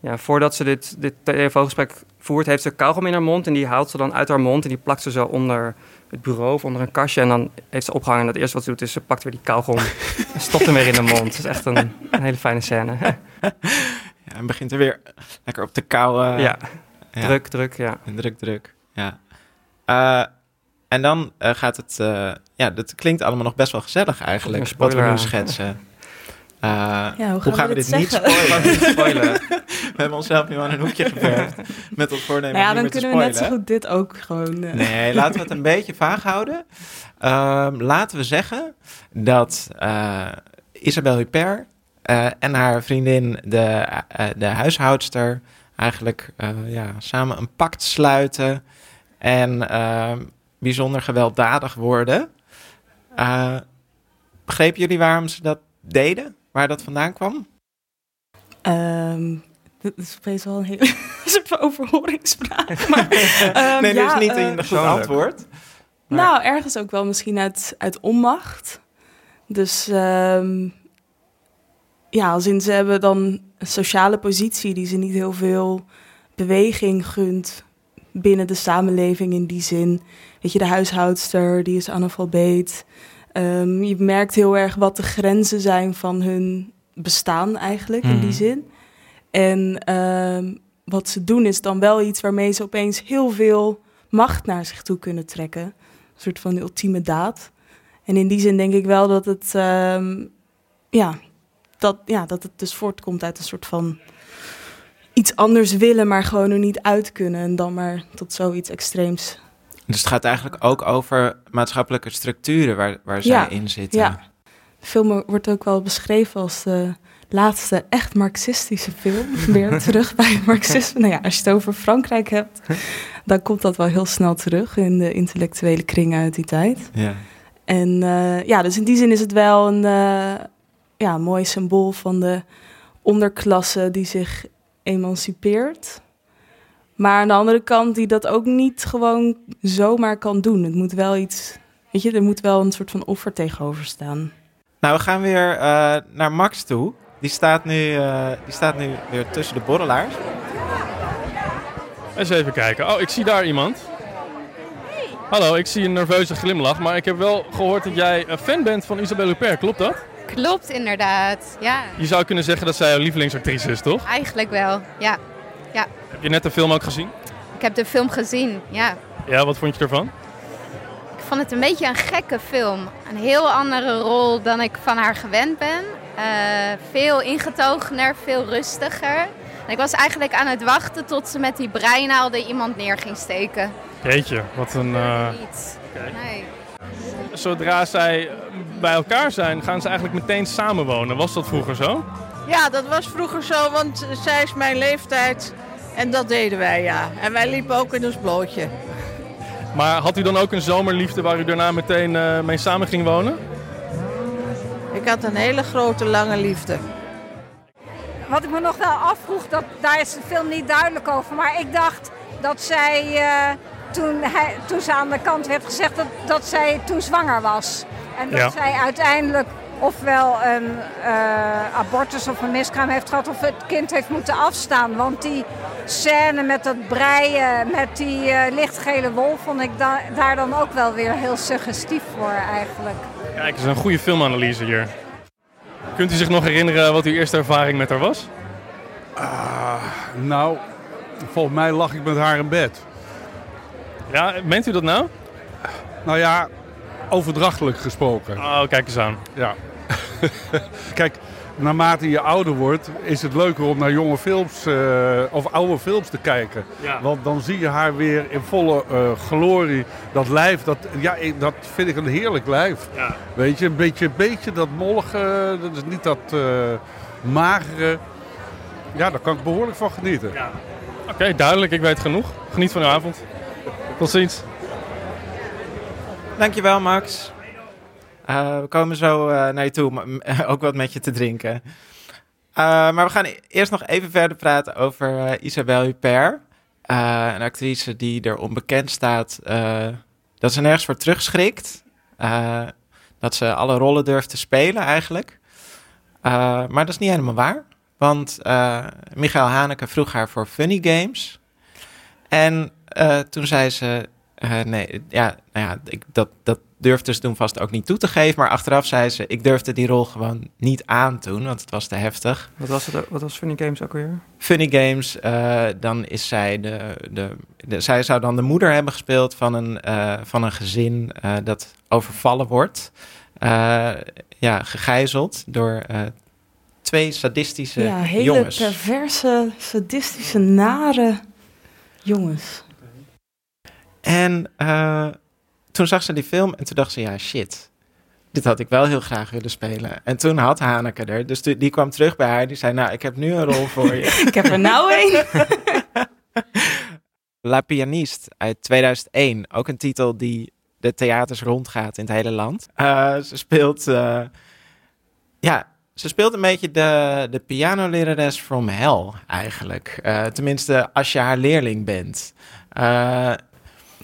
[SPEAKER 6] Ja, voordat ze dit, dit telefoongesprek voert, heeft ze kauwgom in haar mond. En die haalt ze dan uit haar mond en die plakt ze zo onder het bureau of onder een kastje. En dan heeft ze opgehangen. En het eerste wat ze doet is ze pakt weer die kauwgom en stopt hem weer in de mond. Het is echt een, een hele fijne scène. [LAUGHS]
[SPEAKER 1] Ja, en begint er weer lekker op te kauwen.
[SPEAKER 6] ja,
[SPEAKER 1] Ja.
[SPEAKER 6] druk, druk, ja.
[SPEAKER 1] En druk, druk. Ja. Eh, en dan eh, gaat het... eh, ja, dat klinkt allemaal nog best wel gezellig eigenlijk. Wat we nu schetsen. Eh, [LAUGHS]
[SPEAKER 4] ja hoe
[SPEAKER 1] hoe gaan we
[SPEAKER 4] dit
[SPEAKER 1] dit niet
[SPEAKER 4] zeggen?
[SPEAKER 1] spoilen?
[SPEAKER 6] Spoilen. [LAUGHS]
[SPEAKER 1] we hebben onszelf nu aan een hoekje [LAUGHS] geverfd. Met ons voornemen
[SPEAKER 4] Nou ja,
[SPEAKER 1] om
[SPEAKER 4] dan
[SPEAKER 1] niet meer te
[SPEAKER 4] kunnen we net zo goed dit ook gewoon... eh,
[SPEAKER 1] Nee, laten we het een beetje vaag houden. Ehm, laten we zeggen dat eh Isabelle Huppert eh, en haar vriendin, de, eh, de huishoudster, eigenlijk eh, ja, samen een pact sluiten en ehm, bijzonder gewelddadig worden. Eh, begrepen jullie waarom ze dat deden? Waar dat vandaan kwam?
[SPEAKER 4] Ehm, dit is opeens wel een hele [LAUGHS] soort van overhoringsvraag. [LAUGHS] Maar, ehm,
[SPEAKER 1] nee,
[SPEAKER 4] ja,
[SPEAKER 1] is niet
[SPEAKER 4] eh,
[SPEAKER 1] een goed antwoord.
[SPEAKER 4] Nou, ergens ook wel misschien uit, uit onmacht. Dus ehm, ja, als in ze hebben dan een sociale positie die ze niet heel veel beweging gunt binnen de samenleving in die zin. Weet je, de huishoudster, die is analfabeet. Ehm, je merkt heel erg wat de grenzen zijn van hun bestaan eigenlijk in die
[SPEAKER 1] Mhm.
[SPEAKER 4] zin. En ehm, wat ze doen is dan wel iets waarmee ze opeens heel veel macht naar zich toe kunnen trekken. Een soort van ultieme daad. En in die zin denk ik wel dat het, ehm, ja, dat, ja, dat het dus voortkomt uit een soort van iets anders willen, maar gewoon er niet uit kunnen. En dan maar tot zoiets extreems.
[SPEAKER 1] Dus het gaat eigenlijk ook over maatschappelijke structuren waar, waar zij
[SPEAKER 4] Ja,
[SPEAKER 1] in zitten.
[SPEAKER 4] ja. De film wordt ook wel beschreven als de laatste echt marxistische film. [LAUGHS] Weer terug bij het marxisme. Nou ja, als je het over Frankrijk hebt, [LAUGHS] dan komt dat wel heel snel terug in de intellectuele kringen uit die tijd.
[SPEAKER 1] Ja.
[SPEAKER 4] En eh, ja, dus in die zin is het wel een eh, ja, mooi symbool van de onderklasse die zich emancipeert. Maar aan de andere kant die dat ook niet gewoon zomaar kan doen. Het moet wel iets, weet je, er moet wel een soort van offer tegenover staan.
[SPEAKER 1] Nou, we gaan weer eh, naar Max toe. Die staat, nu, eh, die staat nu weer tussen de borrelaars.
[SPEAKER 5] Eens even kijken. Oh, ik zie daar iemand. Hallo, ik zie een nerveuze glimlach, maar ik heb wel gehoord dat jij een fan bent van Isabelle Huppert, klopt dat?
[SPEAKER 8] Klopt, inderdaad. Ja,
[SPEAKER 5] Je zou kunnen zeggen dat zij jouw lievelingsactrice is, toch?
[SPEAKER 8] eigenlijk wel. Ja.
[SPEAKER 5] Heb je net de film ook gezien?
[SPEAKER 8] Ik heb de film gezien, ja.
[SPEAKER 5] Ja, wat vond je ervan?
[SPEAKER 8] Ik vond het een beetje een gekke film. Een heel andere rol dan ik van haar gewend ben. Eh, veel ingetogener, veel rustiger. En ik was eigenlijk aan het wachten tot ze met die breinaalden iemand neer ging steken.
[SPEAKER 5] Jeetje, wat een...
[SPEAKER 8] Niet. Nee.
[SPEAKER 5] Zodra zij bij elkaar zijn, gaan ze eigenlijk meteen samenwonen. Was dat vroeger zo?
[SPEAKER 9] Ja, dat was vroeger zo, want zij is mijn leeftijd. En dat deden wij, ja. En wij liepen ook in ons blootje.
[SPEAKER 5] Maar had u dan ook een zomerliefde waar u daarna meteen eh, mee samen ging wonen?
[SPEAKER 9] Ik had een hele grote, lange liefde.
[SPEAKER 10] Wat ik me nog wel afvroeg, dat, daar is de film niet duidelijk over. Maar ik dacht dat zij, eh, toen, hij, toen ze aan de kant werd gezegd, dat, dat zij toen zwanger was. En dat
[SPEAKER 5] Ja.
[SPEAKER 10] zij uiteindelijk ofwel een eh, abortus of een miskraam heeft gehad... of het kind heeft moeten afstaan. Want die scène met dat breien, met die eh, lichtgele wolf... vond ik da- daar dan ook wel weer heel suggestief voor eigenlijk.
[SPEAKER 5] Kijk, het is een goede filmanalyse hier. Kunt u zich nog herinneren wat uw eerste ervaring met haar was?
[SPEAKER 11] Ah, nou, volgens mij lag ik met haar in bed.
[SPEAKER 5] Ja, meent u dat nou?
[SPEAKER 11] Nou ja, overdrachtelijk gesproken.
[SPEAKER 5] Oh, kijk eens aan.
[SPEAKER 11] Ja. [LAUGHS] Kijk, naarmate je ouder wordt, is het leuker om naar jonge films eh, of oude films te kijken.
[SPEAKER 5] Ja.
[SPEAKER 11] Want dan zie je haar weer in volle eh, glorie. Dat lijf, dat, ja, dat vind ik een heerlijk lijf.
[SPEAKER 5] Ja.
[SPEAKER 11] Weet je, een beetje, beetje dat mollige, dat is niet dat eh, magere. Ja, daar kan ik behoorlijk van genieten.
[SPEAKER 5] Oké, duidelijk. Ik weet genoeg. Geniet van uw avond. Tot ziens.
[SPEAKER 1] Dankjewel, Max. Eh, we komen zo eh, naar je toe om eh, [LAUGHS] ook wat met je te drinken. Eh, maar we gaan e- eerst nog even verder praten over Isabelle Huppert. Een actrice die er onbekend staat dat ze nergens voor terugschrikt. Dat ze alle rollen durft te spelen eigenlijk. Maar dat is niet helemaal waar. Want Michael Haneke vroeg haar voor Funny Games. En eh, toen zei ze... eh, nee, ja, nou ja, ik, dat, dat durfde ze toen vast ook niet toe te geven. Maar achteraf zei ze, ik durfde die rol gewoon niet aan toen, want het was te heftig.
[SPEAKER 6] Wat was, het, wat was Funny Games ook weer?
[SPEAKER 1] Funny Games, eh, dan is zij de, de, de... Zij zou dan de moeder hebben gespeeld van een, eh, van een gezin eh, dat overvallen wordt. Eh, ja, gegijzeld door eh, twee sadistische
[SPEAKER 4] ja, hele
[SPEAKER 1] jongens.
[SPEAKER 4] perverse, sadistische, nare jongens.
[SPEAKER 1] En eh, toen zag ze die film en toen dacht ze, ja, shit. Dit had ik wel heel graag willen spelen. En toen had Haneke er. Dus die, kwam terug bij haar. Die zei, nou, ik heb nu een rol voor je. [LAUGHS]
[SPEAKER 4] Ik heb er nou een. [LAUGHS]
[SPEAKER 1] La Pianiste uit 2001. Ook een titel die de theaters rondgaat in het hele land. Eh, ze speelt... eh, ja, ze speelt een beetje de, de pianolerares from hell, eigenlijk. Eh, tenminste, als je haar leerling bent. Eh,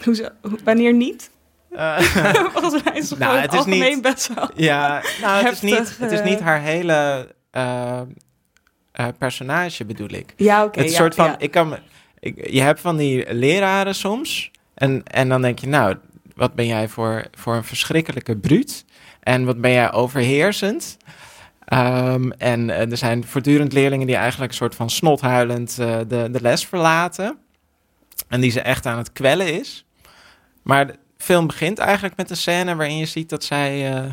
[SPEAKER 4] Hoezo? Wanneer niet?
[SPEAKER 1] eh, [LAUGHS]
[SPEAKER 4] Volgens mij is het
[SPEAKER 1] Nou, het is
[SPEAKER 4] algemeen
[SPEAKER 1] niet-
[SPEAKER 4] best wel.
[SPEAKER 1] Ja, nou, het is, niet, het is niet haar hele personage, bedoel ik.
[SPEAKER 4] Ja, oké.
[SPEAKER 1] het is
[SPEAKER 4] ja,
[SPEAKER 1] soort van,
[SPEAKER 4] ja.
[SPEAKER 1] ik kan, ik, je hebt van die leraren soms. En, en dan denk je, nou, wat ben jij voor, voor een verschrikkelijke bruut? En wat ben jij overheersend? Ehm, en eh, er zijn voortdurend leerlingen die eigenlijk een soort van snothuilend eh, de, de les verlaten. En die ze echt aan het kwellen is. Maar de film begint eigenlijk met een scène waarin je ziet dat zij eh,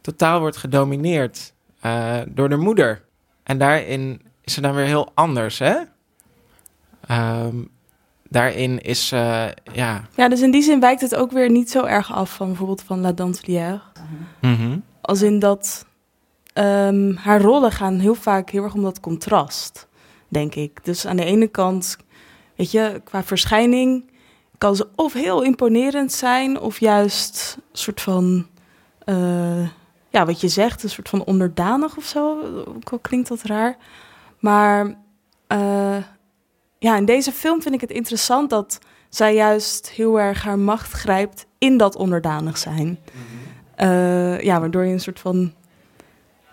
[SPEAKER 1] totaal wordt gedomineerd door de moeder. En daarin is ze dan weer heel anders, hè? Ehm, daarin is ze, ja...
[SPEAKER 4] Ja, dus in die zin wijkt het ook weer niet zo erg af van bijvoorbeeld van La Dentelière.
[SPEAKER 1] mhm.
[SPEAKER 4] Als in dat ehm, haar rollen gaan heel vaak heel erg om dat contrast, denk ik. Dus aan de ene kant, weet je, qua verschijning kan ze of heel imponerend zijn, of juist een soort van, eh, ja, wat je zegt, een soort van onderdanig of zo. Ook al klinkt dat raar. Maar eh, ja, in deze film vind ik het interessant dat zij juist heel erg haar macht grijpt in dat onderdanig zijn. Eh, ja, waardoor je een soort van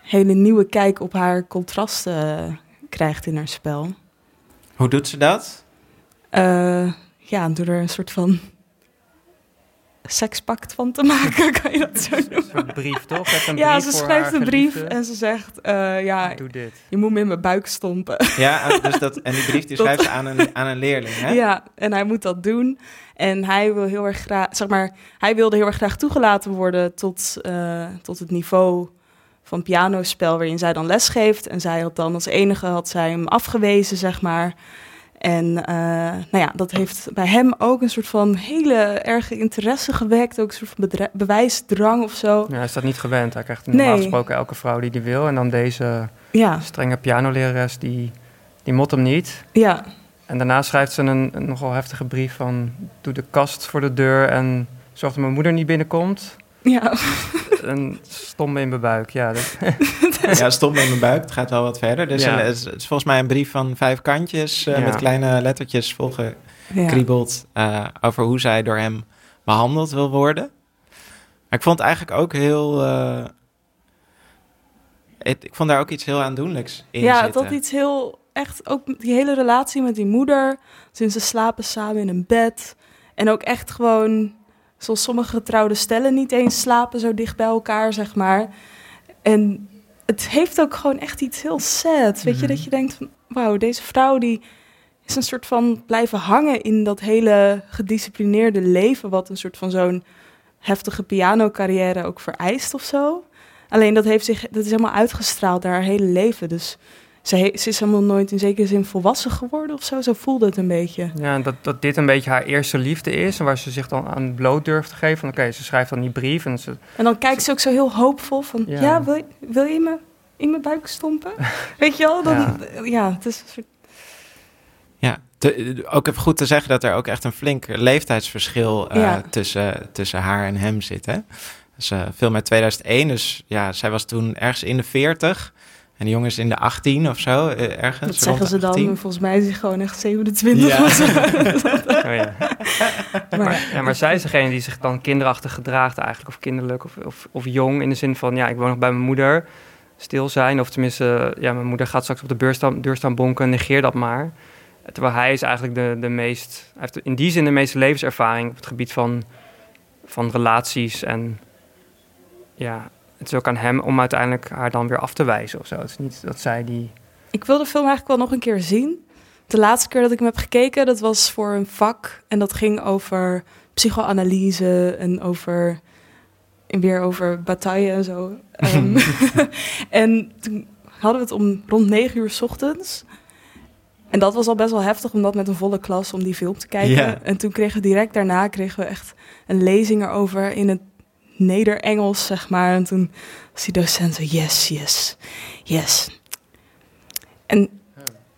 [SPEAKER 4] hele nieuwe kijk op haar contrasten eh, krijgt in haar spel.
[SPEAKER 1] Hoe doet ze dat?
[SPEAKER 4] Eh, ja, door er een soort van sekspact van te [LAUGHS] maken, kan je dat zo noemen?
[SPEAKER 6] Een soort brief, toch? Een
[SPEAKER 4] ja,
[SPEAKER 6] brief
[SPEAKER 4] ze schrijft een brief
[SPEAKER 6] geliefde.
[SPEAKER 4] en ze zegt, eh, ja,
[SPEAKER 6] Doe dit.
[SPEAKER 4] je moet me in mijn buik stompen.
[SPEAKER 1] Ja, en [LAUGHS] dus dat, en die brief die
[SPEAKER 4] Dat-
[SPEAKER 1] schrijft ze aan een, aan een leerling, hè?
[SPEAKER 4] Ja, en hij moet dat doen. En hij wil heel erg graag, zeg maar, hij wilde heel erg graag toegelaten worden tot, eh, tot het niveau van pianospel waarin zij dan les geeft. En zij had dan als enige had zij hem afgewezen, zeg maar. En eh, nou ja, dat heeft bij hem ook een soort van hele erge interesse gewekt. Ook een soort van bewijsdrang of zo.
[SPEAKER 6] Ja, hij is dat niet gewend. Hij krijgt
[SPEAKER 4] Nee.
[SPEAKER 6] normaal gesproken elke vrouw die die wil. En dan deze
[SPEAKER 4] Ja.
[SPEAKER 6] strenge pianolerares, die, die mot hem niet.
[SPEAKER 4] Ja,
[SPEAKER 6] En daarna schrijft ze een, een nogal heftige brief van... doe de kast voor de deur en zorg dat mijn moeder niet binnenkomt.
[SPEAKER 4] Ja.
[SPEAKER 6] En stom in mijn buik, ja. Dat, [LAUGHS]
[SPEAKER 1] Ja, stom in mijn buik. Het gaat wel wat verder. Dus
[SPEAKER 6] Ja.
[SPEAKER 1] een- het, is, volgens mij een brief van vijf kantjes eh,
[SPEAKER 6] Ja.
[SPEAKER 1] met kleine lettertjes volgekriebeld eh, over hoe zij door hem behandeld wil worden. Maar ik vond het eigenlijk ook heel. eh, het- ik vond daar ook iets heel aandoenlijks in
[SPEAKER 4] ja,
[SPEAKER 1] zitten.
[SPEAKER 4] dat iets heel echt ook die hele relatie met die moeder. Sinds ze slapen samen in een bed. En ook echt gewoon, zoals sommige getrouwde stellen niet eens slapen zo dicht bij elkaar, zeg maar. En het heeft ook gewoon echt iets heel sad. Weet je,
[SPEAKER 6] Mhm.
[SPEAKER 4] dat je denkt van, wauw, deze vrouw die is een soort van blijven hangen in dat hele gedisciplineerde leven, wat een soort van zo'n heftige pianocarrière ook vereist of zo. Alleen dat, heeft zich, dat is helemaal uitgestraald naar haar hele leven. Dus ze, ze is helemaal nooit in zekere zin volwassen geworden of zo. Zo voelde het een beetje.
[SPEAKER 6] ja, dat, dat dit een beetje haar eerste liefde is... en waar ze zich dan aan bloot durft te geven. Oké, ze schrijft dan die brief en ze...
[SPEAKER 4] En dan kijkt ze ook zo heel hoopvol van... Ja,
[SPEAKER 6] Ja.
[SPEAKER 4] wil, je- wil je me in mijn buik stompen? [LAUGHS] Weet je wel? Dan, ja.
[SPEAKER 6] Ja.
[SPEAKER 4] het is een soort...
[SPEAKER 1] Ja, te- ook even goed te zeggen dat er ook echt een flink leeftijdsverschil eh,
[SPEAKER 4] Ja.
[SPEAKER 1] tussen, tussen haar en hem zit. Hè? Dus, eh film uit 2001, dus ja, zij was toen ergens in de 40 en de jongen is in de 18 of zo, eh, ergens.
[SPEAKER 4] Dat
[SPEAKER 1] rond
[SPEAKER 4] zeggen
[SPEAKER 1] de
[SPEAKER 4] ze dan.
[SPEAKER 1] 18.
[SPEAKER 4] maar Volgens mij is hij gewoon echt 27
[SPEAKER 1] Ja.
[SPEAKER 4] of zo. [LAUGHS] [LAUGHS]
[SPEAKER 6] Oh, ja. Maar, ja, maar zij is degene die zich dan kinderachtig gedraagt eigenlijk. Of kinderlijk of, of, of jong. In de zin van, ja, ik woon nog bij mijn moeder. Stil zijn. Of tenminste, ja, mijn moeder gaat straks op de deur staan, deur staan bonken. Negeer dat maar. Terwijl hij is eigenlijk de, de meest... Hij heeft in die zin de meeste levenservaring op het gebied van, van relaties. En ja, het is ook aan hem om uiteindelijk haar dan weer af te wijzen of zo. Het is niet dat zij die...
[SPEAKER 4] Ik wil de film eigenlijk wel nog een keer zien. De laatste keer dat ik hem heb gekeken, dat was voor een vak. En dat ging over psychoanalyse en over... En weer over bataille en zo. [LAUGHS] Ehm, [LAUGHS] en toen hadden we het om rond negen uur 's ochtends. En dat was al best wel heftig, om dat met een volle klas om die film te kijken. En toen kregen we direct daarna kregen we echt een lezing erover in het Neder-Engels, zeg maar. En toen was die docent zo, yes, yes, yes. En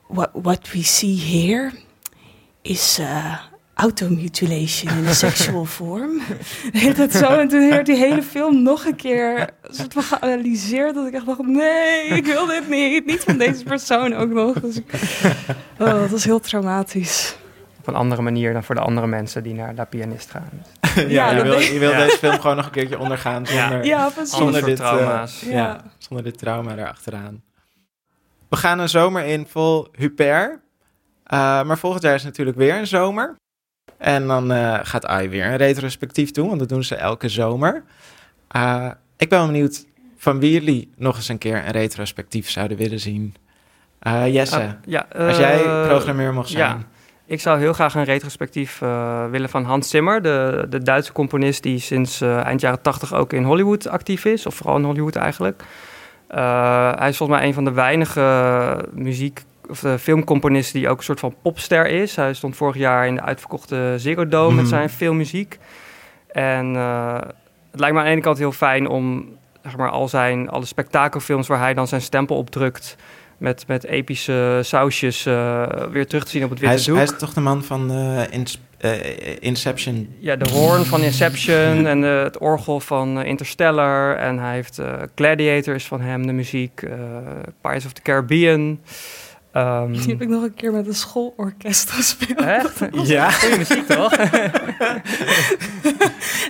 [SPEAKER 4] what, what we see here is uh, automutilation in a [LAUGHS] sexual form. [LAUGHS] Heet het zo? En toen werd die hele film nog een keer soort van geanalyseerd. Dat ik echt dacht, nee, ik wil dit niet. Niet van deze persoon ook nog. Dus ik, oh, dat was heel traumatisch.
[SPEAKER 6] Op een andere manier dan voor de andere mensen die naar La Pianist gaan. [LAUGHS]
[SPEAKER 1] ja,
[SPEAKER 4] Ja,
[SPEAKER 1] je wil, je wil
[SPEAKER 6] Ja.
[SPEAKER 1] deze film gewoon nog een keertje ondergaan zonder,
[SPEAKER 4] Ja,
[SPEAKER 1] zonder, dit,
[SPEAKER 6] soort trauma's.
[SPEAKER 1] eh,
[SPEAKER 4] Ja.
[SPEAKER 1] zonder dit trauma erachteraan. We gaan een zomer in vol Huper. Eh, maar volgend jaar is natuurlijk weer een zomer. En dan eh, gaat AI weer een retrospectief doen, want dat doen ze elke zomer. Eh, ik ben benieuwd van wie jullie nog eens een keer een retrospectief zouden willen zien. Eh, Jesse,
[SPEAKER 6] Ah, ja,
[SPEAKER 1] als jij
[SPEAKER 6] eh,
[SPEAKER 1] programmeur mocht zijn.
[SPEAKER 6] Ik zou heel graag een retrospectief eh, willen van Hans Zimmer, de, de Duitse componist die sinds eh, eind jaren 80 ook in Hollywood actief is, of vooral in Hollywood eigenlijk. Eh, hij is volgens mij een van de weinige muziek- of filmcomponisten die ook een soort van popster is. Hij stond vorig jaar in de uitverkochte Ziggo Dome met
[SPEAKER 1] Mhm.
[SPEAKER 6] zijn filmmuziek. En het lijkt me aan de ene kant heel fijn om zeg maar, al zijn alle spektakelfilms waar hij dan zijn stempel op drukt met, met epische sausjes eh, weer terug te zien op het witte
[SPEAKER 1] Hij is,
[SPEAKER 6] doek.
[SPEAKER 1] hij is toch de man van eh, Ins- eh, Inception?
[SPEAKER 6] Ja, de hoorn van Inception en de- het orgel van Interstellar. En hij heeft eh, Gladiator is van hem, de muziek. eh Pirates of the Caribbean. Ehm,
[SPEAKER 4] Die heb ik nog een keer met een schoolorkest gespeeld.
[SPEAKER 6] Echt?
[SPEAKER 1] Ja.
[SPEAKER 6] Goeie muziek, toch? [LAUGHS]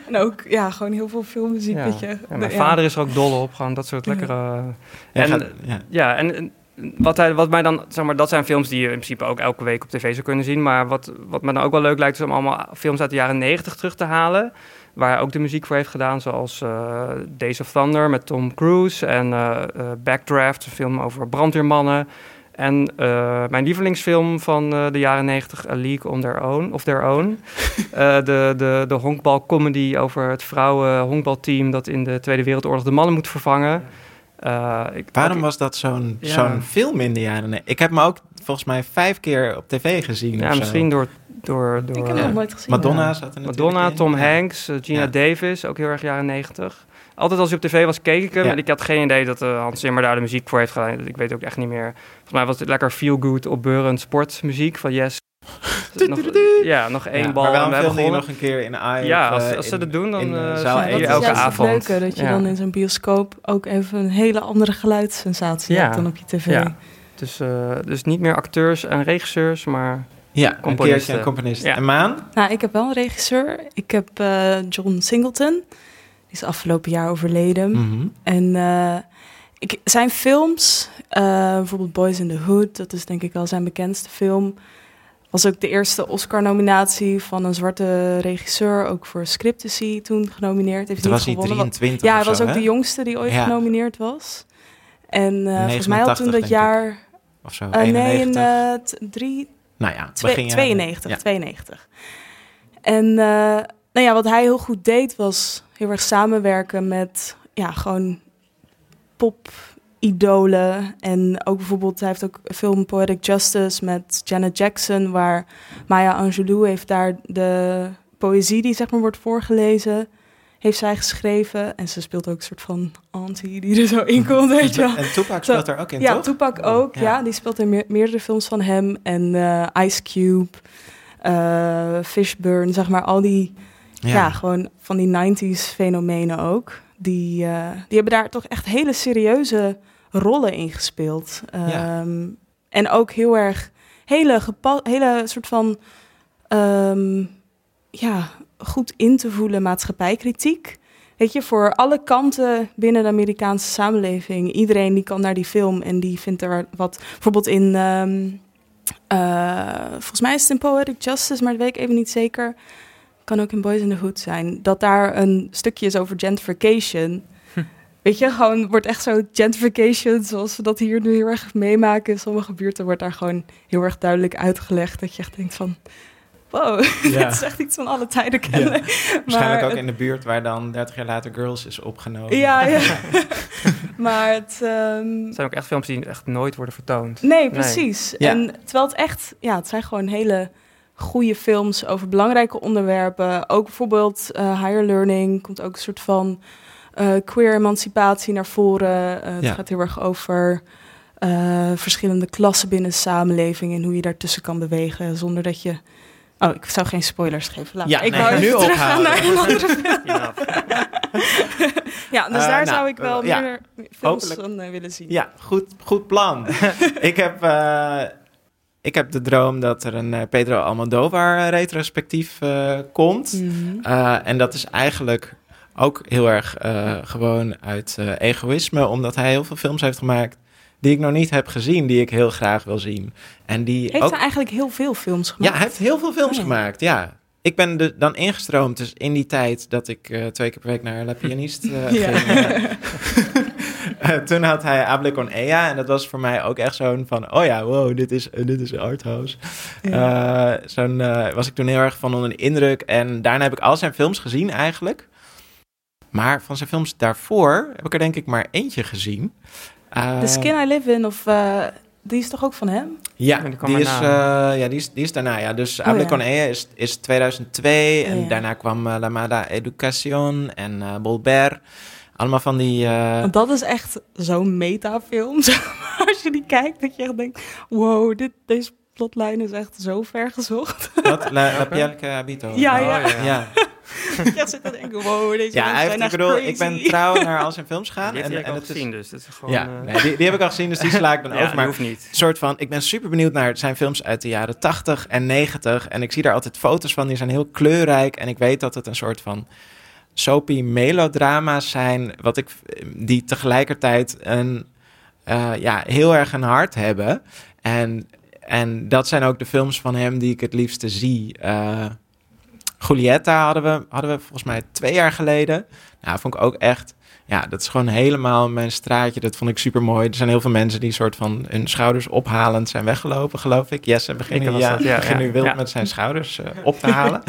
[SPEAKER 4] En ook, ja, gewoon heel veel filmmuziek.
[SPEAKER 6] ja.
[SPEAKER 4] weet je.
[SPEAKER 6] Ja, mijn vader is er ook dol op, gewoon dat soort lekkere...
[SPEAKER 1] Ja,
[SPEAKER 6] en,
[SPEAKER 1] gaat- ja.
[SPEAKER 6] en wat, hij, wat mij dan, zeg maar, dat zijn films die je in principe ook elke week op tv zou kunnen zien. Maar wat, wat mij dan ook wel leuk lijkt, is om allemaal films uit de jaren 90 terug te halen. Waar hij ook de muziek voor heeft gedaan, zoals eh, Days of Thunder met Tom Cruise. En eh, eh, Backdraft, een film over brandweermannen. En mijn lievelingsfilm van de jaren 90, A League on Their Own. Of Their Own. [LAUGHS] De, de, de honkbalcomedy over het vrouwen honkbalteam dat in de Tweede Wereldoorlog de mannen moet vervangen. Eh, ik,
[SPEAKER 1] Waarom was dat zo'n
[SPEAKER 6] Ja.
[SPEAKER 1] zo'n film in de jaren? Ik heb hem ook volgens mij vijf keer op tv gezien.
[SPEAKER 6] Ja,
[SPEAKER 1] of zo.
[SPEAKER 6] misschien door... door, door
[SPEAKER 4] Ik heb hem nog nooit gezien.
[SPEAKER 1] Madonna
[SPEAKER 4] Ja.
[SPEAKER 1] zat er natuurlijk
[SPEAKER 6] Madonna,
[SPEAKER 1] in.
[SPEAKER 6] Tom. Hanks, eh, Gina
[SPEAKER 1] Ja.
[SPEAKER 6] Davis, ook heel erg jaren 90. Altijd als hij op tv was, keek ik hem.
[SPEAKER 1] Ja.
[SPEAKER 6] En ik had geen idee dat eh, Hans Zimmer daar de muziek voor heeft gedaan. Ik weet ook echt niet meer. Volgens mij was het lekker feel-good, opbeurend sportmuziek van Yes. Nog, ja, nog één
[SPEAKER 1] Ja,
[SPEAKER 6] bal
[SPEAKER 1] maar
[SPEAKER 6] en
[SPEAKER 1] waarom
[SPEAKER 6] we
[SPEAKER 1] je nog een keer in AI?
[SPEAKER 6] Ja, als,
[SPEAKER 1] eh,
[SPEAKER 6] ze dat doen, dan
[SPEAKER 1] eh,
[SPEAKER 6] eh,
[SPEAKER 1] zaal
[SPEAKER 6] zie je
[SPEAKER 4] dat
[SPEAKER 6] elke
[SPEAKER 4] is juist
[SPEAKER 6] avond.
[SPEAKER 4] het leuke, dat je
[SPEAKER 6] Ja.
[SPEAKER 4] dan in zo'n bioscoop ook even een hele andere geluidssensatie
[SPEAKER 6] Ja.
[SPEAKER 4] hebt dan op je tv.
[SPEAKER 6] Ja. Dus, eh, dus niet meer acteurs en regisseurs, maar
[SPEAKER 1] Ja, een
[SPEAKER 6] componisten.
[SPEAKER 1] keertje een componist.
[SPEAKER 6] Ja.
[SPEAKER 1] En Maan?
[SPEAKER 4] Nou, ik heb wel een regisseur. Ik heb eh, John Singleton. Die is afgelopen jaar overleden.
[SPEAKER 1] Mhm.
[SPEAKER 4] En eh, ik, zijn films, eh, bijvoorbeeld Boys in the Hood, dat is denk ik wel zijn bekendste film. Was ook de eerste Oscar-nominatie van een zwarte regisseur, ook voor Scriptacy toen genomineerd. Heeft
[SPEAKER 1] Toen
[SPEAKER 4] niet
[SPEAKER 1] was hij
[SPEAKER 4] gewonnen, want-
[SPEAKER 1] 23
[SPEAKER 4] Ja, hij was ook
[SPEAKER 1] hè?
[SPEAKER 4] de jongste die ooit
[SPEAKER 1] Ja.
[SPEAKER 4] genomineerd was. En eh, volgens mij had toen
[SPEAKER 1] 89,
[SPEAKER 4] dat jaar...
[SPEAKER 1] Of zo,
[SPEAKER 4] Eh, nee,
[SPEAKER 1] 91.
[SPEAKER 4] in eh, t- drie,
[SPEAKER 1] nou ja,
[SPEAKER 4] Twee-
[SPEAKER 1] begin jaren-
[SPEAKER 4] 92,
[SPEAKER 1] Ja.
[SPEAKER 4] 92. En eh, nou ja, wat hij heel goed deed was heel erg samenwerken met ja, gewoon pop-idolen. En ook bijvoorbeeld, hij heeft ook een film Poetic Justice met Janet Jackson, waar Maya Angelou heeft daar de poëzie die zeg maar wordt voorgelezen, heeft zij geschreven. En ze speelt ook een soort van auntie die er zo in komt, weet je wel.
[SPEAKER 1] En Tupac
[SPEAKER 4] Zo-
[SPEAKER 1] speelt er ook in,
[SPEAKER 4] ja,
[SPEAKER 1] toch?
[SPEAKER 4] Tupac ook.
[SPEAKER 1] Ja.
[SPEAKER 4] Ja. die speelt in meer- meerdere films van hem. En eh, Ice Cube, eh, Fishburne, zeg maar. Al die,
[SPEAKER 1] Ja.
[SPEAKER 4] ja. gewoon van die 90s fenomenen ook. Die, eh, die hebben daar toch echt hele serieuze rollen in gespeeld.
[SPEAKER 1] Ja.
[SPEAKER 4] Ehm, En ook heel erg, hele, hele soort van, ehm, ja, goed in te voelen maatschappijkritiek. Weet je, voor alle kanten binnen de Amerikaanse samenleving. Iedereen die kan naar die film en die vindt er wat. Bijvoorbeeld in, ehm, eh, volgens mij is het in Poetic Justice, maar dat weet ik even niet zeker. Kan ook in Boys in the Hood zijn. Dat daar een stukje is over gentrification. Weet je, gewoon wordt echt zo gentrification, zoals we dat hier nu heel erg meemaken. In sommige buurten wordt daar gewoon heel erg duidelijk uitgelegd. Dat je echt denkt van, wow, [LAUGHS]
[SPEAKER 1] Ja.
[SPEAKER 4] dit is echt iets van alle tijden kennen.
[SPEAKER 1] Waarschijnlijk ook in de buurt waar dan 30 jaar later Girls is opgenomen.
[SPEAKER 4] Ja, ja. [LAUGHS] [LAUGHS] maar het... ehm,
[SPEAKER 6] zijn ook echt films die echt nooit worden vertoond.
[SPEAKER 4] Nee, precies.
[SPEAKER 1] Ja.
[SPEAKER 4] En terwijl het echt, ja, het zijn gewoon hele goede films over belangrijke onderwerpen. Ook bijvoorbeeld eh, Higher Learning komt ook een soort van eh, queer emancipatie naar voren. Eh, het
[SPEAKER 1] Ja.
[SPEAKER 4] gaat heel erg over eh, verschillende klassen binnen de samenleving en hoe je daartussen kan bewegen zonder dat je. Oh, ik zou geen spoilers geven. Laat
[SPEAKER 1] Ja,
[SPEAKER 4] ik
[SPEAKER 1] nee,
[SPEAKER 4] wou
[SPEAKER 1] nu ophouden.
[SPEAKER 4] naar een [LAUGHS] andere film. ja, dus daar
[SPEAKER 1] nou,
[SPEAKER 4] zou ik wel
[SPEAKER 1] ja,
[SPEAKER 4] meer films van willen zien.
[SPEAKER 1] Ja, goed, goed plan. [LAUGHS] ik, heb, ik heb de droom dat er een Pedro Almodovar retrospectief komt.
[SPEAKER 4] Mhm.
[SPEAKER 1] En dat is eigenlijk ook heel erg eh, gewoon uit eh, egoïsme, omdat hij heel veel films heeft gemaakt die ik nog niet heb gezien, die ik heel graag wil zien. En die
[SPEAKER 4] Heeft
[SPEAKER 1] ook...
[SPEAKER 4] hij eigenlijk heel veel films gemaakt?
[SPEAKER 1] Ja, hij heeft heel veel films
[SPEAKER 4] Oh.
[SPEAKER 1] gemaakt, ja. Ik ben de, dan ingestroomd, dus in die tijd dat ik eh, twee keer per week naar La Pianiste [LAUGHS]
[SPEAKER 4] Ja.
[SPEAKER 1] ging. [LAUGHS] toen had hij Able con Ea en dat was voor mij ook echt zo'n van... Oh ja, wow, dit is, eh, dit is Arthouse. Eh, zo'n was ik toen heel erg van onder de indruk. En daarna heb ik al zijn films gezien eigenlijk. Maar van zijn films daarvoor heb ik er denk ik maar eentje gezien. Eh,
[SPEAKER 4] The Skin I Live In, of eh, die is toch ook van hem?
[SPEAKER 1] ja,
[SPEAKER 6] die
[SPEAKER 1] is,
[SPEAKER 6] daarna.
[SPEAKER 1] eh, ja, die, is, die is daarna. Ja. Dus
[SPEAKER 4] Oh, ja.
[SPEAKER 1] is, is 2002 en
[SPEAKER 4] Oh, ja.
[SPEAKER 1] daarna kwam eh, La Mala Educación en eh Bolbert. Allemaal van die... eh,
[SPEAKER 4] Want dat is echt zo'n metafilm. [LAUGHS] Als je die kijkt, dat je echt denkt... Wow, dit, deze plotlijn is echt zo ver gezocht.
[SPEAKER 1] wat? La, La Piel que Habito.
[SPEAKER 4] Ja,
[SPEAKER 6] Oh,
[SPEAKER 4] ja.
[SPEAKER 6] ja. [LAUGHS]
[SPEAKER 1] ja.
[SPEAKER 4] zit te denken, wow, deze
[SPEAKER 1] Ja,
[SPEAKER 4] zijn
[SPEAKER 1] ik bedoel,
[SPEAKER 4] crazy.
[SPEAKER 1] ik ben trouw naar al zijn films [LAUGHS]
[SPEAKER 6] hij
[SPEAKER 1] en,
[SPEAKER 6] al
[SPEAKER 1] het is-
[SPEAKER 6] gezien, dus dat is gewoon...
[SPEAKER 1] Ja,
[SPEAKER 6] eh,
[SPEAKER 1] nee, die, die heb ik al gezien, dus die sla ik dan [LAUGHS]
[SPEAKER 6] ja,
[SPEAKER 1] over. Maar
[SPEAKER 6] hoeft niet.
[SPEAKER 1] soort van, ik ben super benieuwd naar zijn films uit de jaren 80 en 90. En ik zie daar altijd foto's van, die zijn heel kleurrijk. En ik weet dat het een soort van soapy melodrama's zijn, wat ik, die tegelijkertijd een eh, ja, heel erg een hart hebben. En, en dat zijn ook de films van hem die ik het liefste zie. Uh, Julietta hadden we, hadden we volgens mij twee jaar geleden. Nou, vond ik ook echt ja, dat is gewoon helemaal mijn straatje. Dat vond ik super mooi. Er zijn heel veel mensen die soort van hun schouders ophalend zijn weggelopen, geloof ik. Jesse begint nu, ja, ja, begin nu wild ja. met zijn schouders uh, op te halen.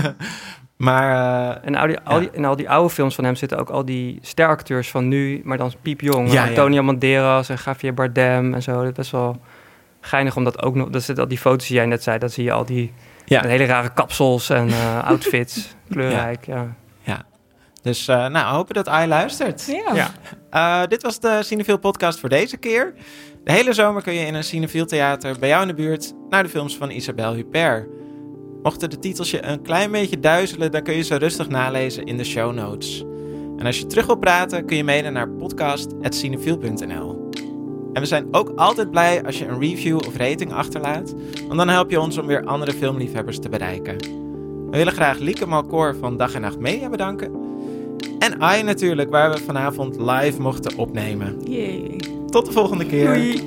[SPEAKER 1] [LAUGHS] maar... Uh,
[SPEAKER 6] en al die, al die, in al die oude films van hem zitten ook al die steracteurs van nu, maar dan piepjong. Ja, Antonio Banderas en Javier Bardem en zo. Dat is best wel geinig, omdat ook nog... Dat zit al die foto's die jij net zei, dat zie je al die... hele rare kapsels en uh, [LAUGHS] outfits, kleurrijk, ja.
[SPEAKER 1] Dus uh, nou, hopen dat Ai luistert.
[SPEAKER 4] Ja.
[SPEAKER 1] Uh, dit was de Cineville podcast voor deze keer. De hele zomer kun je in een Cineville theater bij jou in de buurt naar de films van Isabelle Huppert. Mochten de titels je een klein beetje duizelen, dan kun je ze rustig nalezen in de show notes. En als je terug wil praten, kun je mailen naar podcast.cinefiel.nl. En we zijn ook altijd blij als je een review of rating achterlaat, want dan help je ons om weer andere filmliefhebbers te bereiken. We willen graag Lieke Malkoor van Dag en Nacht Media bedanken en I natuurlijk, waar we vanavond live mochten opnemen.
[SPEAKER 4] Yay.
[SPEAKER 1] Tot de volgende keer.
[SPEAKER 4] Doei.